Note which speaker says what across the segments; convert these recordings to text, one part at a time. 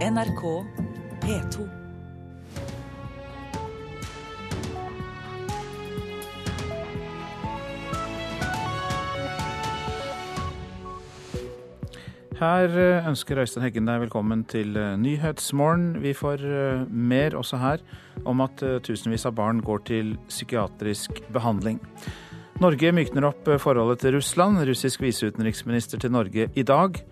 Speaker 1: NRK P2.
Speaker 2: Her eh, ønsker Øystein Heggen deg velkommen til eh, Nyhetsmorgen. Vi får eh, mer også her om at tusenvis av barn går til psykiatrisk behandling. Norge mykner opp forholdet til Russland. Russisk viseutenriksminister til Norge i dag.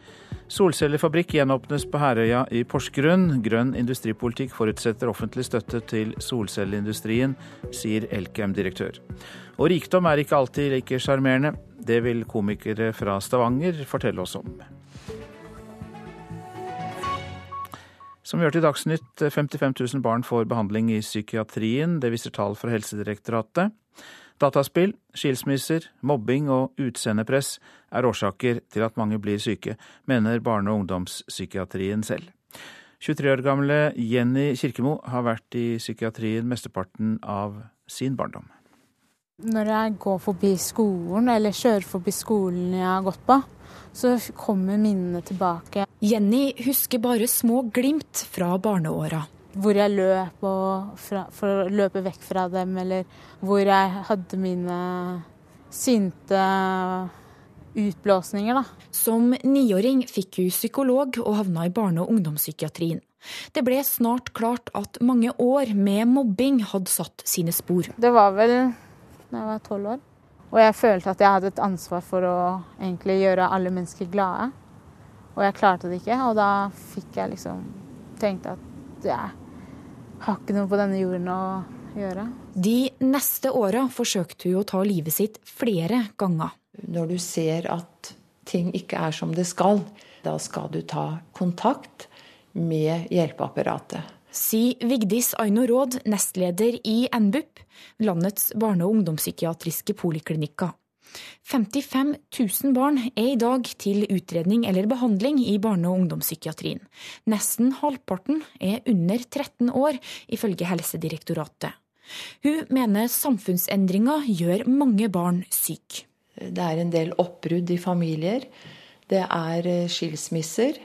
Speaker 2: Solcellefabrikk gjenåpnes på Herøya i Porsgrunn. Grønn industripolitikk forutsetter offentlig støtte til solcelleindustrien, sier Elkem-direktør. Og rikdom er ikke alltid like sjarmerende. Det vil komikere fra Stavanger fortelle oss om. Som vi hørte i Dagsnytt, 55 000 barn får behandling i psykiatrien. Det viser tall fra Helsedirektoratet. Dataspill, skilsmisser, mobbing og utseendepress er årsaker til at mange blir syke, mener barne- og ungdomspsykiatrien selv. 23 år gamle Jenny Kirkemo har vært i psykiatrien mesteparten av sin barndom.
Speaker 3: Når jeg går forbi skolen, eller kjører forbi skolen jeg har gått på, så kommer minnene tilbake.
Speaker 4: Jenny husker bare små glimt fra barneåra.
Speaker 3: Hvor jeg løp fra, for å løpe vekk fra dem, eller hvor jeg hadde mine sinte utblåsninger. Da.
Speaker 4: Som niåring fikk hun psykolog og havna i barne- og ungdomspsykiatrien. Det ble snart klart at mange år med mobbing hadde satt sine spor.
Speaker 3: Det var vel da jeg var tolv år. Og jeg følte at jeg hadde et ansvar for å egentlig gjøre alle mennesker glade. Og jeg klarte det ikke, og da fikk jeg liksom tenkt at jeg har ikke noe på denne jorden å gjøre.
Speaker 4: De neste åra forsøkte hun å ta livet sitt flere ganger.
Speaker 5: Når du ser at ting ikke er som det skal, da skal du ta kontakt med hjelpeapparatet
Speaker 4: sier Vigdis Aino Råd, nestleder i NBUP, landets barne- og ungdomspsykiatriske poliklinikker. 55 000 barn er i dag til utredning eller behandling i barne- og ungdomspsykiatrien. Nesten halvparten er under 13 år, ifølge Helsedirektoratet. Hun mener samfunnsendringa gjør mange barn syke.
Speaker 5: Det er en del oppbrudd i familier. Det er skilsmisser.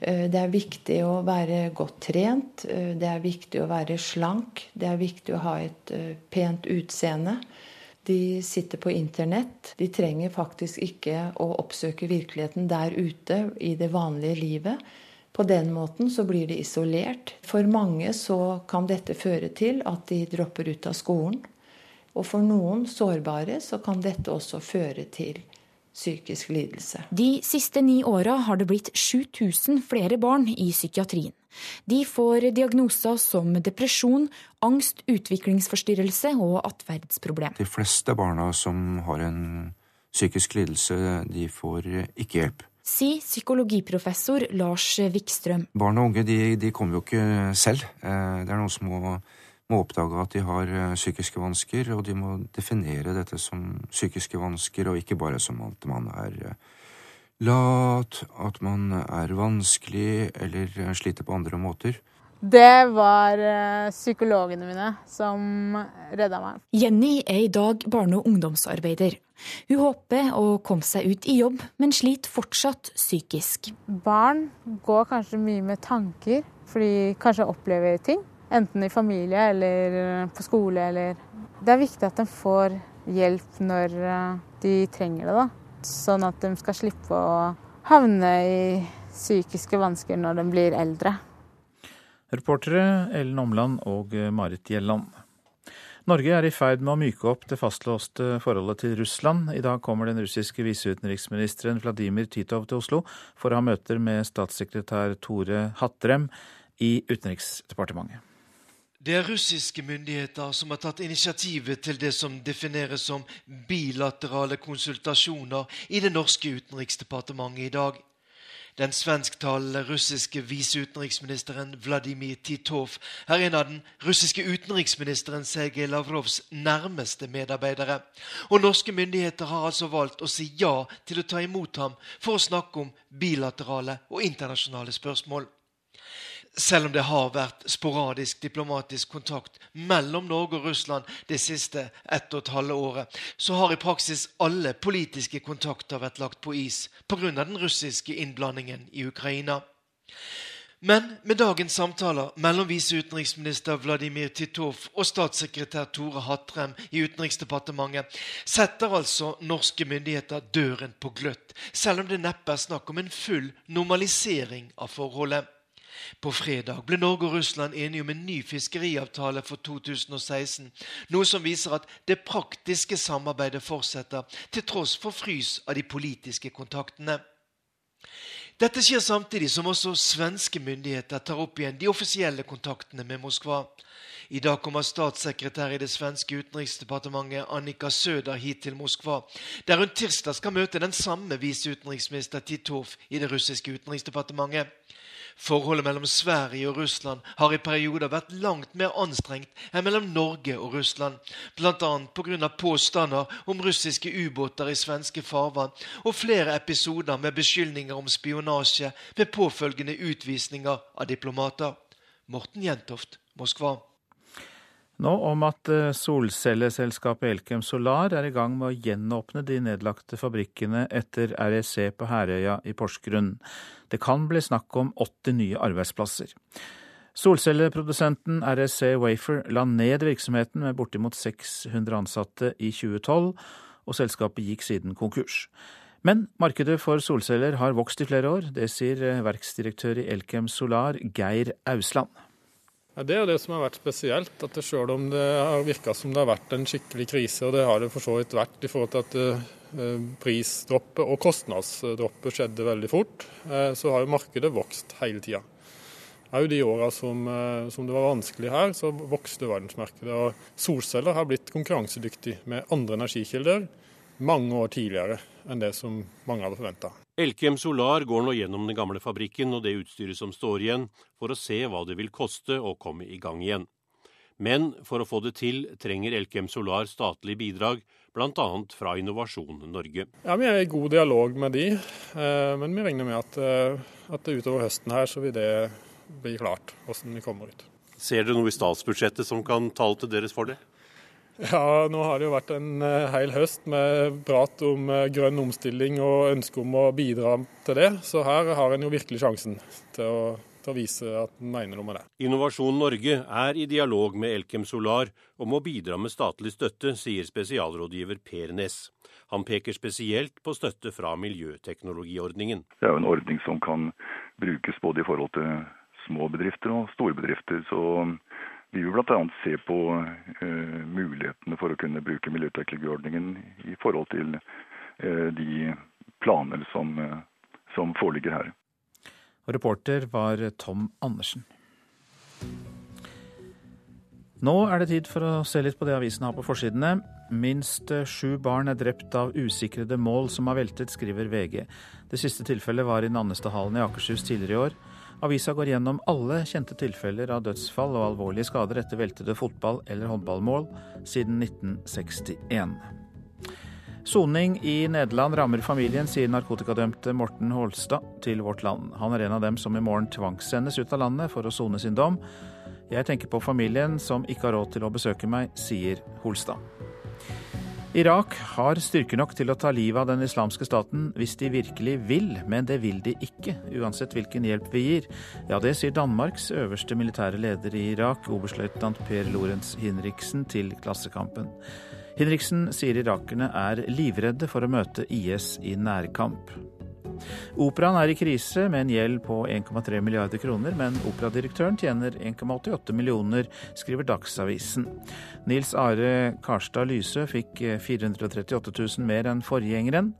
Speaker 5: Eh, det er viktig å være godt trent. Eh, det er viktig å være slank. Det er viktig å ha et eh, pent utseende. De sitter på internett. De trenger faktisk ikke å oppsøke virkeligheten der ute i det vanlige livet. På den måten så blir de isolert. For mange så kan dette føre til at de dropper ut av skolen. Og for noen sårbare så kan dette også føre til psykisk lidelse.
Speaker 4: De siste ni åra har det blitt 7000 flere barn i psykiatrien. De får diagnoser som depresjon, angst, utviklingsforstyrrelse og atferdsproblem.
Speaker 6: De fleste barna som har en psykisk lidelse, de får ikke hjelp.
Speaker 4: Sier psykologiprofessor Lars Wikstrøm.
Speaker 6: Barn og unge de, de kommer jo ikke selv. Eh, det er noen som må må oppdage at de har eh, psykiske vansker, og de må definere dette som psykiske vansker, og ikke bare som at man er eh, lat, at man er vanskelig eller eh, sliter på andre måter.
Speaker 3: Det var psykologene mine som redda meg.
Speaker 4: Jenny er i dag barne- og ungdomsarbeider. Hun håper å komme seg ut i jobb, men sliter fortsatt psykisk.
Speaker 3: Barn går kanskje mye med tanker, fordi de kanskje opplever ting. Enten i familie eller på skole eller Det er viktig at de får hjelp når eh, de trenger det, da. Sånn at de skal slippe å havne i psykiske vansker når de blir eldre.
Speaker 2: Reportere Ellen Omland og Marit Gjelland. Norge er i ferd med å myke opp det fastlåste forholdet til Russland. I dag kommer den russiske viseutenriksministeren Vladimir Titov til Oslo for å ha møter med statssekretær Tore Hattrem i Utenriksdepartementet.
Speaker 7: Det er russiske myndigheter som har tatt initiativet til det som defineres som bilaterale konsultasjoner i det norske utenriksdepartementet i dag. Den svensktalende russiske viseutenriksministeren Vladimir Titov er en av den russiske utenriksministeren Sergej Lavrovs nærmeste medarbeidere. Og norske myndigheter har altså valgt å si ja til å ta imot ham for å snakke om bilaterale og internasjonale spørsmål. Selv om det har vært sporadisk diplomatisk kontakt mellom Norge og Russland det siste ett og et halve året, så har i praksis alle politiske kontakter vært lagt på is pga. den russiske innblandingen i Ukraina. Men med dagens samtaler mellom viseutenriksminister Vladimir Titov og statssekretær Tore Hatrem i Utenriksdepartementet setter altså norske myndigheter døren på gløtt, selv om det neppe er snakk om en full normalisering av forholdet. På fredag ble Norge og Russland enige om en ny fiskeriavtale for 2016, noe som viser at det praktiske samarbeidet fortsetter, til tross for frys av de politiske kontaktene. Dette skjer samtidig som også svenske myndigheter tar opp igjen de offisielle kontaktene med Moskva. I dag kommer statssekretær i det svenske utenriksdepartementet Annika Söder hit til Moskva, der hun tirsdag skal møte den samme viseutenriksminister Titov i det russiske utenriksdepartementet. Forholdet mellom Sverige og Russland har i perioder vært langt mer anstrengt enn mellom Norge og Russland, bl.a. pga. påstander om russiske ubåter i svenske farvann og flere episoder med beskyldninger om spionasje med påfølgende utvisninger av diplomater. Morten Jentoft, Moskva.
Speaker 2: Nå om at eh, solcelleselskapet Elkem Solar er i gang med å gjenåpne de nedlagte fabrikkene etter REC på Herøya i Porsgrunn. Det kan bli snakk om 80 nye arbeidsplasser. Solcelleprodusenten REC Wafer la ned virksomheten med bortimot 600 ansatte i 2012, og selskapet gikk siden konkurs. Men markedet for solceller har vokst i flere år. Det sier eh, verksdirektør i Elkem Solar, Geir Ausland.
Speaker 8: Det er det som har vært spesielt. at Selv om det har virka som det har vært en skikkelig krise, og det har det for så vidt vært i forhold til at eh, prisdroppet og kostnadsdroppet skjedde veldig fort, eh, så har jo markedet vokst hele tida. Òg de åra som, eh, som, det var vanskelig her, så vokste verdensmarkedet. Og solceller har blitt konkurransedyktig med andre energikilder mange år tidligere enn det som mange hadde forventa.
Speaker 9: Elkem Solar går nå gjennom den gamle fabrikken og det utstyret som står igjen, for å se hva det vil koste å komme i gang igjen. Men for å få det til trenger Elkem Solar statlig bidrag, bl.a. fra Innovasjon Norge.
Speaker 8: Ja, Vi er i god dialog med de, eh, men vi regner med at, eh, at utover høsten her så vil det bli klart hvordan vi kommer ut.
Speaker 9: Ser dere noe i statsbudsjettet som kan tale til deres fordel?
Speaker 8: Ja, nå har det jo vært en eh, hel høst med prat om eh, grønn omstilling og ønske om å bidra til det. Så her har en jo virkelig sjansen til å, til å vise at en mener noe med det.
Speaker 9: Innovasjon Norge er i dialog med Elkem Solar om å bidra med statlig støtte, sier spesialrådgiver Per Næss. Han peker spesielt på støtte fra miljøteknologiordningen.
Speaker 10: Det er jo en ordning som kan brukes både i forhold til små bedrifter og store bedrifter. Så vi vil bl.a. se på uh, mulighetene for å kunne bruke miljøteknologiordningen i forhold til uh, de planer som, uh, som foreligger her.
Speaker 2: Og reporter var Tom Andersen. Nå er det tid for å se litt på det avisen har på forsidene. Minst sju barn er drept av usikrede mål som har veltet, skriver VG. Det siste tilfellet var i Nannestadhallen i Akershus tidligere i år. Avisa går gjennom alle kjente tilfeller av dødsfall og alvorlige skader etter veltede fotball- eller håndballmål siden 1961. Soning i Nederland rammer familien, sier narkotikadømte Morten Holstad til Vårt Land. Han er en av dem som i morgen tvangssendes ut av landet for å sone sin dom. Jeg tenker på familien som ikke har råd til å besøke meg, sier Holstad. Irak har styrker nok til å ta livet av den islamske staten hvis de virkelig vil, men det vil de ikke, uansett hvilken hjelp vi gir. Ja, det sier Danmarks øverste militære leder i Irak, oberstløytnant Per Lorentz Hinriksen, til Klassekampen. Hinriksen sier irakerne er livredde for å møte IS i nærkamp. Operaen er i krise med en gjeld på 1,3 milliarder kroner, men operadirektøren tjener 1,88 millioner, skriver Dagsavisen. Nils Are Karstad Lysø fikk 438 000 mer enn forgjengeren.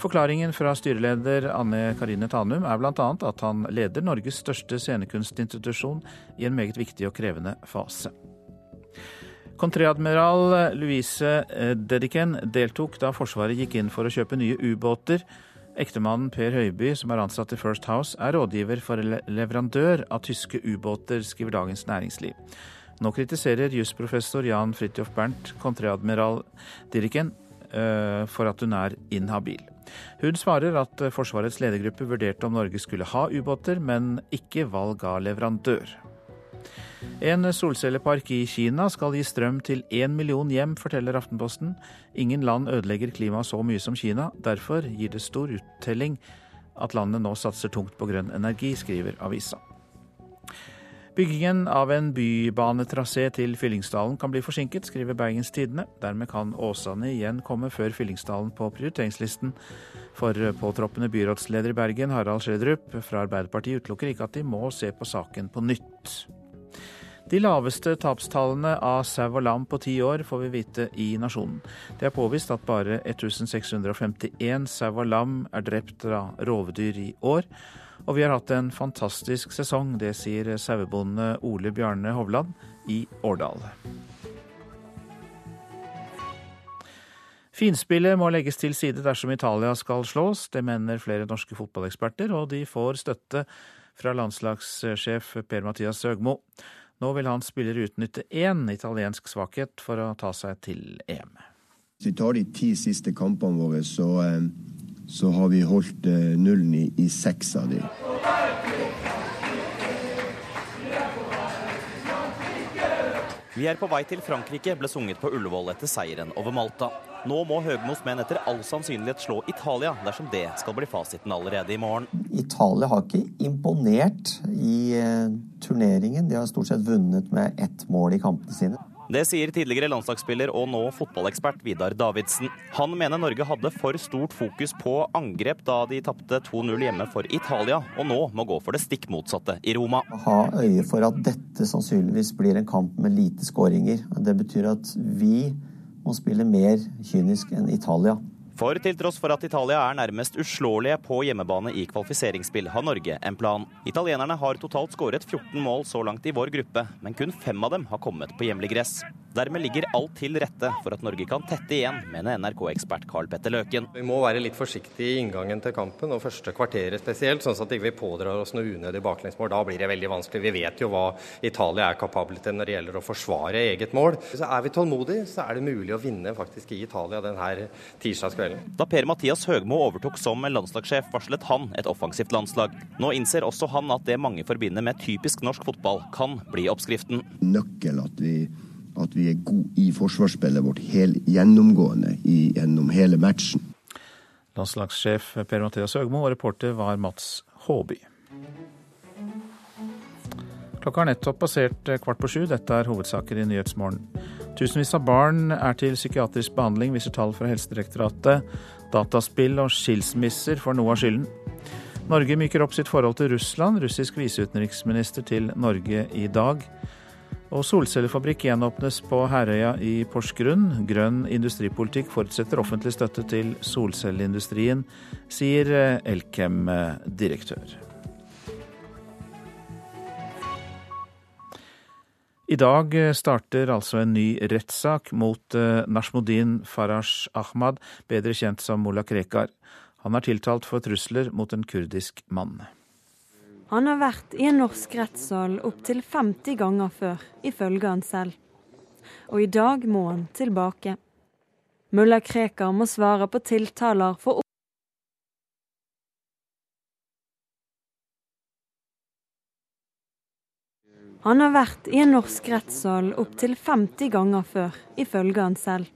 Speaker 2: Forklaringen fra styreleder Anne Karine Tanum er bl.a. at han leder Norges største scenekunstinstitusjon i en meget viktig og krevende fase. Kontreadmiral Louise Dedichen deltok da Forsvaret gikk inn for å kjøpe nye ubåter Ektemannen Per Høiby, som er ansatt i First House, er rådgiver for leverandør av tyske ubåter, skriver Dagens Næringsliv. Nå kritiserer jusprofessor Jan Fridtjof Bernt kontreadmiral Dirken uh, for at hun er inhabil. Hun svarer at Forsvarets ledergruppe vurderte om Norge skulle ha ubåter, men ikke valg av leverandør. En solcellepark i Kina skal gi strøm til én million hjem, forteller Aftenposten. Ingen land ødelegger klimaet så mye som Kina. Derfor gir det stor uttelling at landet nå satser tungt på grønn energi, skriver avisa. Byggingen av en bybanetrasé til Fyllingsdalen kan bli forsinket, skriver Bergens Tidende. Dermed kan Åsane igjen komme før Fyllingsdalen på prioriteringslisten. For påtroppende byrådsleder i Bergen, Harald Schjelderup fra Arbeiderpartiet, utelukker ikke at de må se på saken på nytt. De laveste tapstallene av sau og lam på ti år får vi vite i Nasjonen. Det er påvist at bare 1651 sau og lam er drept av rovdyr i år. Og vi har hatt en fantastisk sesong, det sier sauebonde Ole Bjarne Hovland i Årdal. Finspillet må legges til side dersom Italia skal slås. Det mener flere norske fotballeksperter, og de får støtte fra landslagssjef Per-Mathias Høgmo. Nå vil hans spillere utnytte én italiensk svakhet for å ta seg til EM.
Speaker 11: Hvis vi tar de ti siste kampene våre, så, eh, så har vi holdt eh, nullen i, i seks av de.
Speaker 12: Vi er på vei til Frankrike ble sunget på Ullevål etter seieren over Malta. Nå må Høgmos menn etter all sannsynlighet slå Italia dersom det skal bli fasiten allerede i morgen.
Speaker 13: Italia har ikke imponert i eh, turneringen. De har stort sett vunnet med ett mål i kampene sine.
Speaker 12: Det sier tidligere landslagsspiller og nå fotballekspert Vidar Davidsen. Han mener Norge hadde for stort fokus på angrep da de tapte 2-0 hjemme for Italia, og nå må gå for det stikk motsatte i Roma.
Speaker 13: Ha øye for at dette sannsynligvis blir en kamp med lite skåringer. Det betyr at vi må spille mer kynisk enn Italia.
Speaker 12: For til tross for at Italia er nærmest uslåelige på hjemmebane i kvalifiseringsspill, har Norge en plan. Italienerne har totalt skåret 14 mål så langt i vår gruppe, men kun fem av dem har kommet på hjemlig gress. Dermed ligger alt til rette for at Norge kan tette igjen, mener NRK-ekspert Carl Petter Løken.
Speaker 14: Vi må være litt forsiktige i inngangen til kampen, og første kvarteret spesielt, sånn at vi ikke pådrar oss noe unødig baklengsmål. Da blir det veldig vanskelig. Vi vet jo hva Italia er kapable til når det gjelder å forsvare eget mål. Så er vi tålmodige, så er det mulig å vinne faktisk i Italia denne tirsdagskvelden kvelden.
Speaker 12: Da Per-Mathias Høgmo overtok som landslagssjef, varslet han et offensivt landslag. Nå innser også han at det mange forbinder med typisk norsk fotball, kan bli oppskriften.
Speaker 11: Nøkkel at vi, at vi er gode i forsvarsspillet vårt hel, gjennomgående i, gjennom hele matchen.
Speaker 2: Landslagssjef Per-Mathias Høgmo og reporter var Mats Håby. Klokka har nettopp passert kvart på sju. Dette er hovedsaker i Nyhetsmorgen. Tusenvis av barn er til psykiatrisk behandling, viser tall fra Helsedirektoratet. Dataspill og skilsmisser får noe av skylden. Norge myker opp sitt forhold til Russland. Russisk viseutenriksminister til Norge i dag. Og solcellefabrikk gjenåpnes på Herøya i Porsgrunn. Grønn industripolitikk forutsetter offentlig støtte til solcelleindustrien, sier Elkem-direktør. I dag starter altså en ny rettssak mot Nashmudin Farash Ahmad, bedre kjent som mulla Krekar. Han er tiltalt for trusler mot en kurdisk mann.
Speaker 15: Han har vært i en norsk rettssal opptil 50 ganger før, ifølge han selv. Og i dag må han tilbake. Mulla Krekar må svare på tiltaler for Han har vært i en norsk rettssal opptil 50 ganger før, ifølge han selv.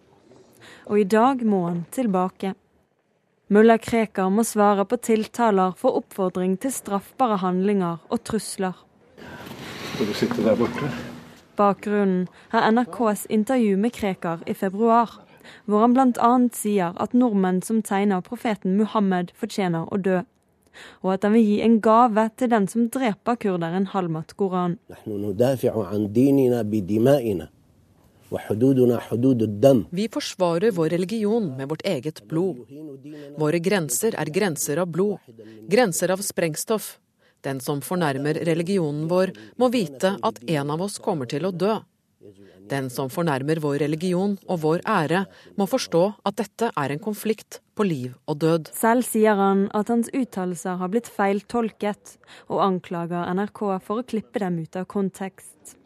Speaker 15: Og i dag må han tilbake. Mulla Krekar må svare på tiltaler for oppfordring til straffbare handlinger og trusler.
Speaker 16: Skal du sitte der borte?
Speaker 15: Bakgrunnen er NRKs intervju med Krekar i februar, hvor han bl.a. sier at nordmenn som tegner profeten Muhammed, fortjener å dø og at han vil gi en gave til den som dreper kurderen Halmat Goran.
Speaker 17: Vi forsvarer vår religion med vårt eget blod. Våre grenser er grenser av blod, grenser av sprengstoff. Den som fornærmer religionen vår, må vite at en av oss kommer til å dø. Den som fornærmer vår religion og vår ære, må forstå at dette er en konflikt på liv og død.
Speaker 15: Selv sier han at hans uttalelser har blitt feiltolket, og anklager NRK for å klippe dem ut av kontekst.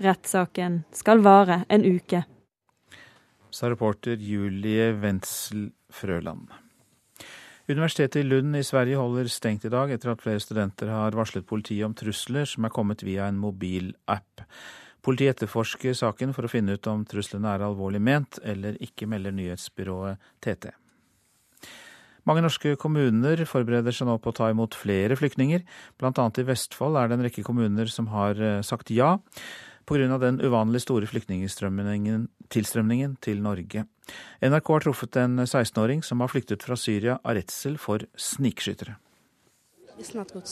Speaker 15: Rettssaken skal vare en uke.
Speaker 2: Sa reporter Julie Wendsel Frøland. Universitetet i Lund i Sverige holder stengt i dag etter at flere studenter har varslet politiet om trusler som er kommet via en mobil app. Politiet etterforsker saken for å finne ut om truslene er alvorlig ment eller ikke, melder nyhetsbyrået TT. Mange norske kommuner forbereder seg nå på å ta imot flere flyktninger. Blant annet i Vestfold er det en rekke kommuner som har eh, sagt ja pga. den uvanlig store flyktningtilstrømningen til Norge. NRK har truffet en 16-åring som har flyktet fra Syria av redsel for snikskyttere.
Speaker 18: It's not good.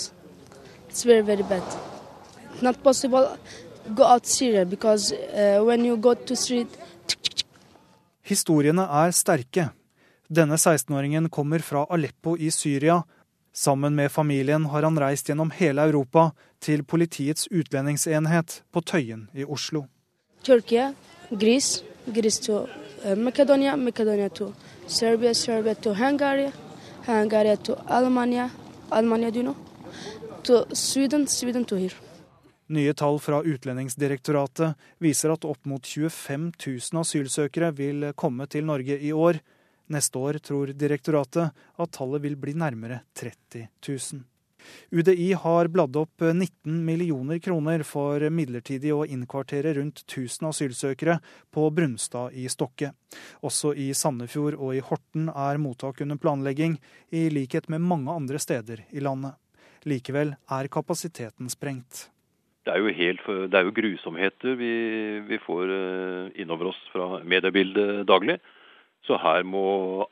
Speaker 18: It's very, very bad. Not possible go out Syria because uh, when you go to street
Speaker 19: Historiene er sterke. Denne 16-åringen kommer fra Aleppo i Syria. Sammen med familien har han reist gjennom hele Europa til politiets utlendingsenhet på Tøyen i Oslo.
Speaker 18: Tyrkia, Gris, Gris to Makedonia, Makedonia Macedonia to Serbia, Serbia to Hungary, Hungary to Almania, Almania, you know? To Sweden, Sweden to here.
Speaker 19: Nye tall fra Utlendingsdirektoratet viser at opp mot 25 000 asylsøkere vil komme til Norge i år. Neste år tror direktoratet at tallet vil bli nærmere 30 000. UDI har bladd opp 19 millioner kroner for midlertidig å innkvartere rundt 1000 asylsøkere på Brunstad i Stokke. Også i Sandefjord og i Horten er mottak under planlegging, i likhet med mange andre steder i landet. Likevel er kapasiteten sprengt.
Speaker 20: Det er jo, helt, det er jo grusomheter vi, vi får eh, innover oss fra mediebildet daglig. Så her må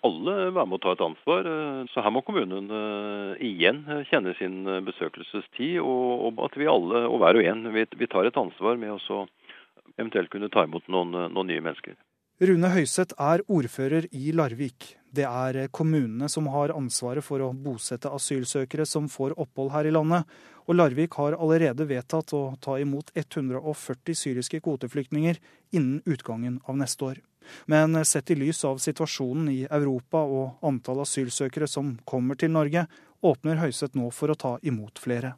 Speaker 20: alle være med å ta et ansvar. Eh, så her må kommunen eh, igjen kjenne sin besøkelsestid, og, at vi alle, og hver og en, vi tar et ansvar med å eventuelt kunne ta imot noen, noen nye mennesker.
Speaker 19: Rune Høiseth er ordfører i Larvik. Det er kommunene som har ansvaret for å bosette asylsøkere som får opphold her i landet, og Larvik har allerede vedtatt å ta imot 140 syriske kvoteflyktninger innen utgangen av neste år. Men sett i lys av situasjonen i Europa og antall asylsøkere som kommer til Norge, åpner Høyset nå for å ta imot flere.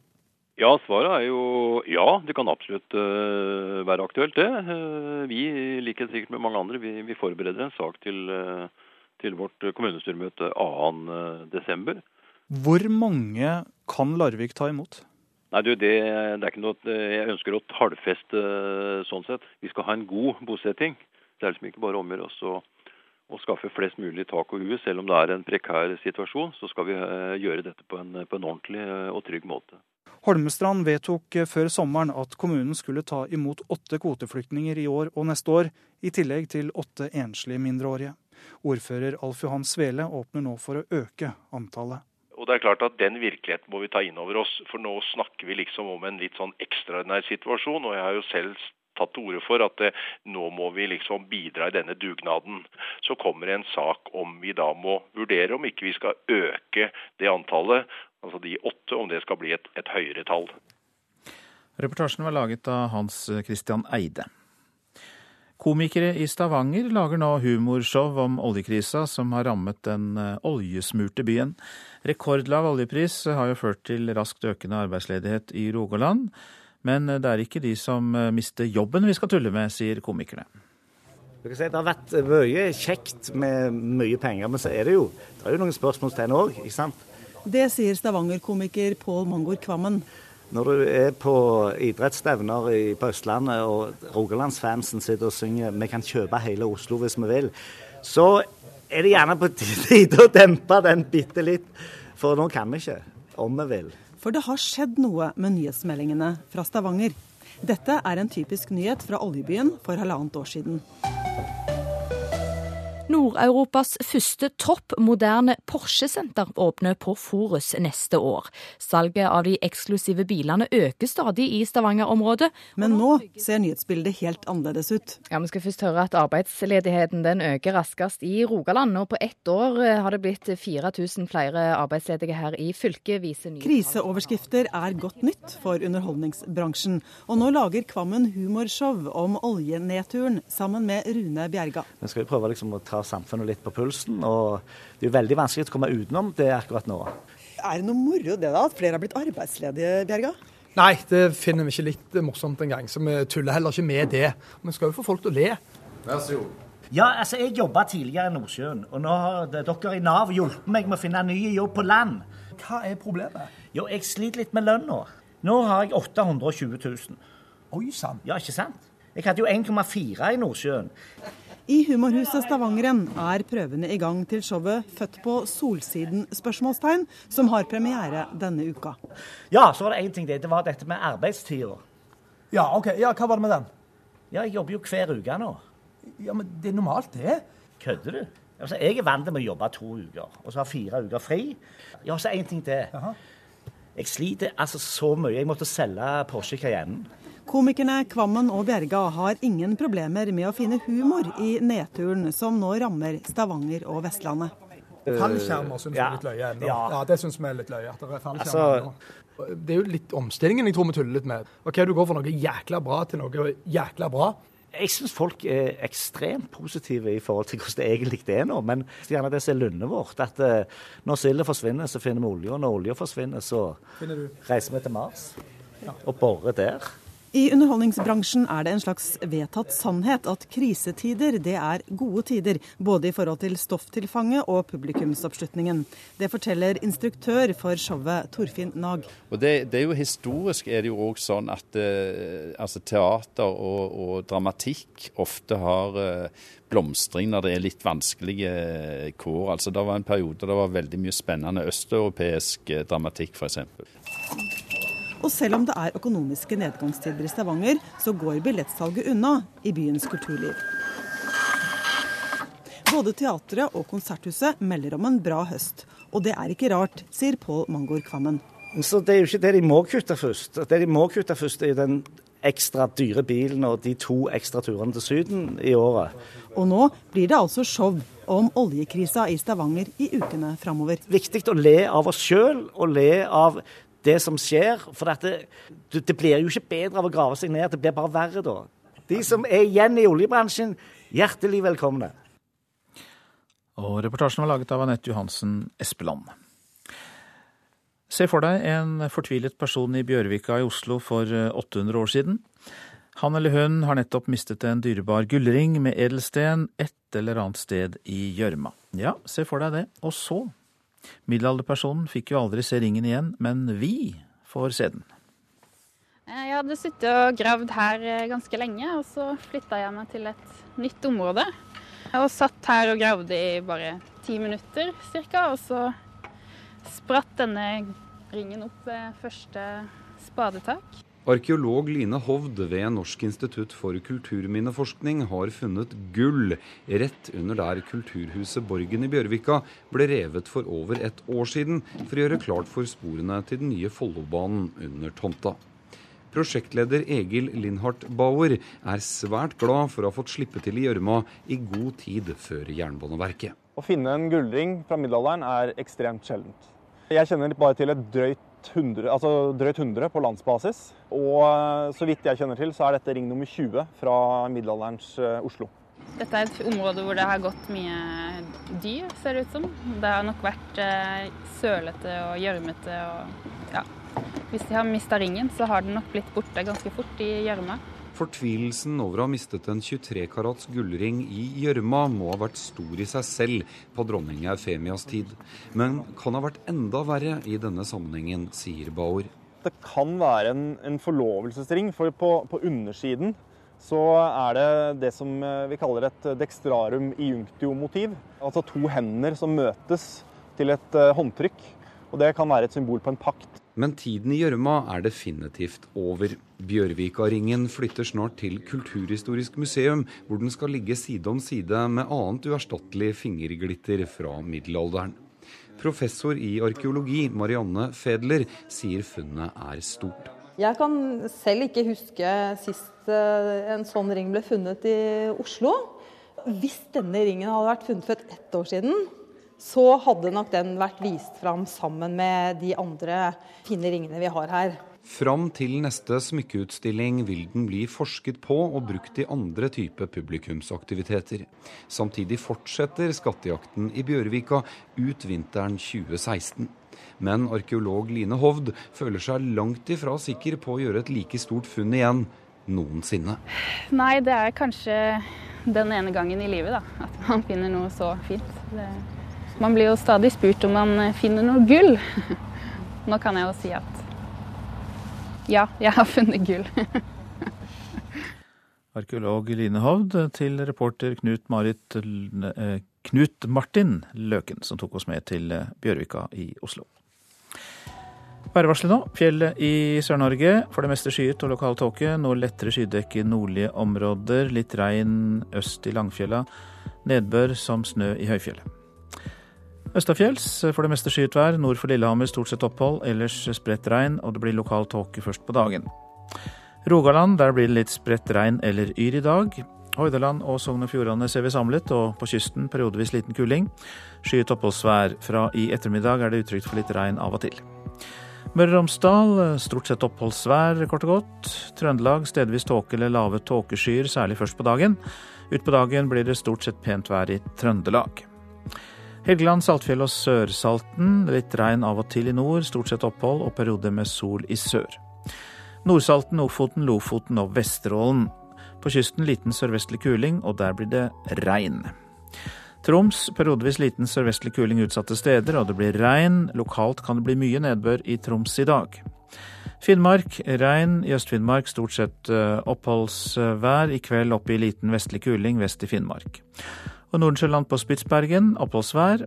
Speaker 20: Ja, svaret er jo ja. Det kan absolutt uh, være aktuelt, det. Uh, vi, like sikkert med mange andre, vi, vi forbereder en sak til, uh, til vårt kommunestyremøte 2.12.
Speaker 19: Hvor mange kan Larvik ta imot?
Speaker 20: Nei, du, det, det, er ikke noe jeg ønsker å tallfeste sånn sett. Vi skal ha en god bosetting. Det er liksom ikke bare omgjør oss å, å, skaffe flest mulig tak og hue. Selv om det er en prekær situasjon, så skal vi uh, gjøre dette på en, på en ordentlig uh, og trygg måte.
Speaker 19: Holmestrand vedtok eh, før sommeren at kommunen skulle ta imot åtte kvoteflyktninger i år og neste år, i tillegg til åtte enslige mindreårige. Ordfører Alf Johan Svele åpner nå for å øke antallet.
Speaker 21: Og det er klart at Den virkeligheten må vi ta inn over oss. For nå snakker vi liksom om en litt sånn ekstraordinær situasjon. Og jeg har jo selv tatt til orde for at eh, nå må vi liksom bidra i denne dugnaden. Så kommer det en sak om vi da må vurdere om ikke vi skal øke det antallet, altså de åtte, om det skal bli et, et høyere tall.
Speaker 2: Reportasjen var laget av Hans Christian Eide. Komikere i Stavanger lager nå humorshow om oljekrisa som har rammet den eh, oljesmurte byen. Rekordlav oljepris har jo ført til raskt økende arbeidsledighet i Rogaland. Men det er ikke de som eh, mister jobben vi skal tulle med, sier komikerne.
Speaker 22: Det har vært mye kjekt med mye penger, men så er det jo, det er jo noen spørsmålstegn òg, ikke sant?
Speaker 23: Det sier Stavanger-komiker Pål Mangor Kvammen.
Speaker 22: Når du er på idrettsstevner på Østlandet og Rogalandsfansen sitter og synger 'Vi kan kjøpe hele Oslo hvis vi vil', så er det gjerne på tide å dempe den bitte litt. For nå kan vi ikke, om vi vil.
Speaker 23: For det har skjedd noe med nyhetsmeldingene fra Stavanger. Dette er en typisk nyhet fra oljebyen for halvannet år siden.
Speaker 4: Nord-Europas første topp moderne Porsche-senter åpner på Forus neste år. Salget av de eksklusive bilene øker stadig i Stavanger-området.
Speaker 23: Men nå ser nyhetsbildet helt annerledes ut.
Speaker 4: Ja, Vi skal først høre at arbeidsledigheten den øker raskest i Rogaland. Og på ett år eh, har det blitt 4000 flere arbeidsledige her i fylket, viser nye
Speaker 23: Kriseoverskrifter er godt nytt for underholdningsbransjen. Og nå lager Kvammen humorshow om oljenedturen sammen med Rune Bjerga.
Speaker 22: Vi skal prøve liksom å ta tar samfunnet litt på pulsen. Og det er jo veldig vanskelig å komme utenom det akkurat nå.
Speaker 23: Er det noe moro det da, at flere har blitt arbeidsledige, Bjerga?
Speaker 24: Nei, det finner vi ikke litt morsomt engang. Så vi tuller heller ikke med det. Vi skal jo få folk til å le.
Speaker 22: Vær så god. Ja, altså jeg jobba tidligere i Nordsjøen, og nå har dere i Nav hjulpet meg med å finne en ny jobb på land.
Speaker 24: Hva er problemet?
Speaker 22: Jo, jeg sliter litt med lønna. Nå har jeg 820 000.
Speaker 24: Oi sann.
Speaker 22: Ja, ikke sant? Jeg hadde jo 1,4 i Nordsjøen.
Speaker 23: I Humorhuset Stavangeren er prøvene i gang til showet 'Født på solsiden?' spørsmålstegn, som har premiere denne uka.
Speaker 22: Ja, så var det én ting Det, Det var dette med arbeidstida.
Speaker 24: Ja, ok. Ja, Hva var det med den?
Speaker 22: Ja, jeg jobber jo hver uke nå.
Speaker 24: Ja, men Det er normalt, det.
Speaker 22: Kødder du? Altså, jeg er vant til å jobbe to uker, og så ha fire uker fri. Ja, så én ting til.
Speaker 24: Aha.
Speaker 22: Jeg sliter altså så mye. Jeg måtte selge Porsche Cayenne.
Speaker 23: Komikerne Kvammen og Bjerga har ingen problemer med å finne humor i nedturen som nå rammer Stavanger og Vestlandet.
Speaker 24: Fallskjermer syns vi
Speaker 22: Ja.
Speaker 24: er litt løye ennå.
Speaker 22: Ja.
Speaker 24: Ja, det syns vi er litt løye. at det er fallskjermer
Speaker 22: Altså-
Speaker 24: Det er jo litt omstillingen jeg tror vi tuller litt med. Ok, Du går fra noe jækla bra til noe jækla bra.
Speaker 22: Jeg syns folk er ekstremt positive i forhold til hvordan det egentlig er nå. Men det er gjerne det som er lundet vårt. At eh, når silda forsvinner, så finner vi olje. Og når olja forsvinner, så reiser vi til Mars og borer der.
Speaker 23: I underholdningsbransjen er det en slags vedtatt sannhet at krisetider det er gode tider, både i forhold til stofftilfanget og publikumsoppslutningen. Det forteller instruktør for showet Torfinn Nag.
Speaker 25: Og det, det er jo Historisk er det jo òg sånn at eh, altså teater og, og dramatikk ofte har eh, blomstring når det er litt vanskelige eh, kår. Altså Det var en periode der det var veldig mye spennende østeuropeisk eh, dramatikk, f.eks.
Speaker 23: Og selv om det er økonomiske nedgangstider i Stavanger, så går billettsalget unna i byens kulturliv. Både teatret og Konserthuset melder om en bra høst. Og det er ikke rart, sier Pål Mangor Kvammen.
Speaker 22: Så det er jo ikke det de må kutte først. Det de må kutte først, er jo den ekstra dyre bilen og de to ekstra turene til Syden i året.
Speaker 23: Og nå blir det altså show om oljekrisa i Stavanger i ukene framover.
Speaker 22: Viktig å le av oss sjøl og le av det som skjer. For det, det blir jo ikke bedre av å grave seg ned, det blir bare verre da. De som er igjen i oljebransjen, hjertelig velkomne.
Speaker 2: Og reportasjen var laget av Anette Johansen Espeland. Se for deg en fortvilet person i Bjørvika i Oslo for 800 år siden. Han eller hun har nettopp mistet en dyrebar gullring med edelsten et eller annet sted i gjørma. Ja, se for deg det. Og så? Middelalderpersonen fikk jo aldri se ringen igjen, men vi får se den.
Speaker 26: Jeg hadde sittet og gravd her eh, ganske lenge, og så flytta jeg meg til et nytt område. Og satt her og gravde i bare ti minutter ca., og så spratt denne ringen opp ved første spadetak.
Speaker 27: Arkeolog Line Hovd ved Norsk institutt for kulturminneforskning har funnet gull rett under der kulturhuset Borgen i Bjørvika ble revet for over et år siden for å gjøre klart for sporene til den nye Follobanen under tomta. Prosjektleder Egil Lindhardt Bauer er svært glad for å ha fått slippe til i gjørma i god tid før Jernbaneverket.
Speaker 28: Å finne en gullring fra middelalderen er ekstremt sjeldent. Jeg kjenner bare til et drøyt 100, altså drøyt 100 på landsbasis. Og eh, så vidt jeg kjenner til, så er dette ring nummer 20 fra middelalderens eh, Oslo.
Speaker 26: Dette er et område hvor det har gått mye dyr, ser det ut som. Det har nok vært eh, sølete og gjørmete og ja. Hvis de har mista ringen, så har den nok blitt borte ganske fort i gjørma.
Speaker 27: Fortvilelsen over å ha mistet en 23 karats gullring i gjørma må ha vært stor i seg selv på dronning Eufemias tid, men kan ha vært enda verre i denne sammenhengen, sier Bauer.
Speaker 28: Det kan være en, en forlovelsesring, for på, på undersiden så er det det som eh, vi kaller et dextrarum iunctio-motiv. Altså to hender som møtes til et eh, håndtrykk. Og det kan være et symbol på en pakt.
Speaker 27: Men tiden i gjørma er definitivt over. Bjørvikaringen flytter snart til Kulturhistorisk museum, hvor den skal ligge side om side med annet uerstattelig fingerglitter fra middelalderen. Professor i arkeologi Marianne Fedler sier funnet er stort.
Speaker 29: Jeg kan selv ikke huske sist eh, en sånn ring ble funnet i Oslo. Hvis denne ringen hadde vært funnet for ett år siden, så hadde nok den vært vist fram sammen med de andre fine ringene vi har her.
Speaker 27: Fram til neste smykkeutstilling vil den bli forsket på og brukt i andre typer publikumsaktiviteter. Samtidig fortsetter skattejakten i Bjørvika ut vinteren 2016. Men arkeolog Line Hovd føler seg langt ifra sikker på å gjøre et like stort funn igjen noensinne.
Speaker 26: Nei, det er kanskje den ene gangen i livet da, at man finner noe så fint. Det, man blir jo stadig spurt om man finner noe gull. Nå kan jeg jo si at ja, jeg har funnet gull.
Speaker 2: arkeolog Line Hovd, til reporter Knut, Marit, eh, Knut Martin Løken, som tok oss med til eh, Bjørvika i Oslo. Værvarselet nå. Fjellet i Sør-Norge. For det meste skyet og lokal tåke. Noe lettere skydekke i nordlige områder. Litt regn øst i Langfjella. Nedbør som snø i høyfjellet. Østafjells for det meste skyet vær. Nord for Lillehammer stort sett opphold. Ellers spredt regn, og det blir lokal tåke først på dagen. Rogaland, der blir det litt spredt regn eller yr i dag. Hordaland og Sogn og Fjordane ser vi samlet, og på kysten periodevis liten kuling. Skyet oppholdsvær. Fra i ettermiddag er det utrygt for litt regn av og til. Møre og Romsdal stort sett oppholdsvær, kort og godt. Trøndelag stedvis tåke eller lave tåkeskyer, særlig først på dagen. Utpå dagen blir det stort sett pent vær i Trøndelag. Helgeland, Saltfjell og Sørsalten. Litt regn av og til i nord, stort sett opphold og perioder med sol i sør. Nordsalten, Ofoten, Lofoten og Vesterålen. På kysten liten sørvestlig kuling, og der blir det regn. Troms periodevis liten sørvestlig kuling utsatte steder, og det blir regn. Lokalt kan det bli mye nedbør i Troms i dag. Finnmark regn. I Øst-Finnmark stort sett eh, oppholdsvær. I kveld opp i liten vestlig kuling vest i Finnmark. Og Nordensjøland på Spitsbergen oppholdsvær.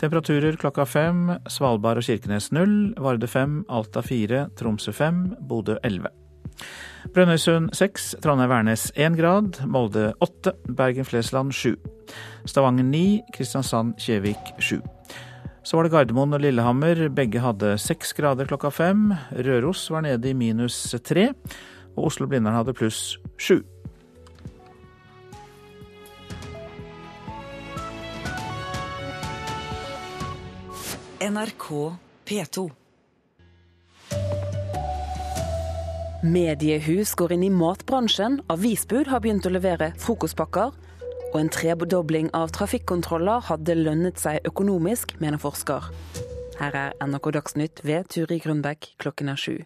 Speaker 2: Temperaturer klokka fem. Svalbard og Kirkenes null. Varde fem. Alta fire. Tromsø fem. Bodø elleve. Brønnøysund seks. Trondheim-Værnes én grad. Molde åtte. Bergen-Flesland sju. Stavanger ni. Kristiansand-Kjevik sju. Så var det Gardermoen og Lillehammer. Begge hadde seks grader klokka fem. Røros var nede i minus tre. Og Oslo-Blindern hadde pluss sju.
Speaker 30: NRK P2.
Speaker 31: Mediehus går inn i matbransjen. Avisbud har begynt å levere frokostpakker. Og en tredobling av trafikkontroller hadde lønnet seg økonomisk, mener forsker. Her er NRK Dagsnytt ved Turi Grunbekk klokken er sju.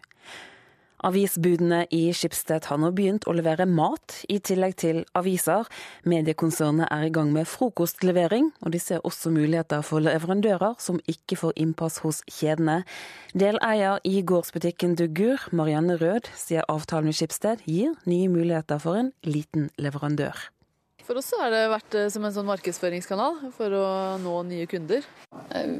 Speaker 31: Avisbudene i Skipsted har nå begynt å levere mat, i tillegg til aviser. Mediekonsernet er i gang med frokostlevering, og de ser også muligheter for leverandører som ikke får innpass hos kjedene. Deleier i gårdsbutikken Dugur, Marianne Rød, sier avtalen med Skipsted gir nye muligheter for en liten leverandør.
Speaker 27: For oss har det vært eh, som en sånn markedsføringskanal for å nå nye kunder.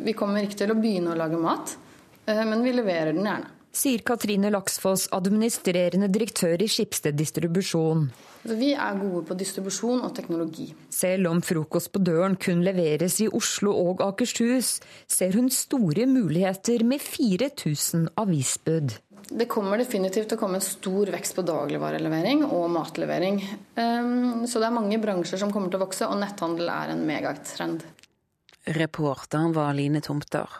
Speaker 32: Vi kommer ikke til å begynne å lage mat, eh, men vi leverer den gjerne
Speaker 4: sier Katrine Laksfoss, administrerende direktør i Skipsted distribusjon.
Speaker 32: Vi er gode på distribusjon og teknologi.
Speaker 4: Selv om frokost på døren kun leveres i Oslo og Akershus, ser hun store muligheter med 4000 avisbud.
Speaker 32: Det kommer definitivt til å komme en stor vekst på dagligvarelevering og matlevering. Ehm, så det er mange bransjer som kommer til å vokse, og netthandel er en megatrend.
Speaker 31: Reporteren var Line Tomter.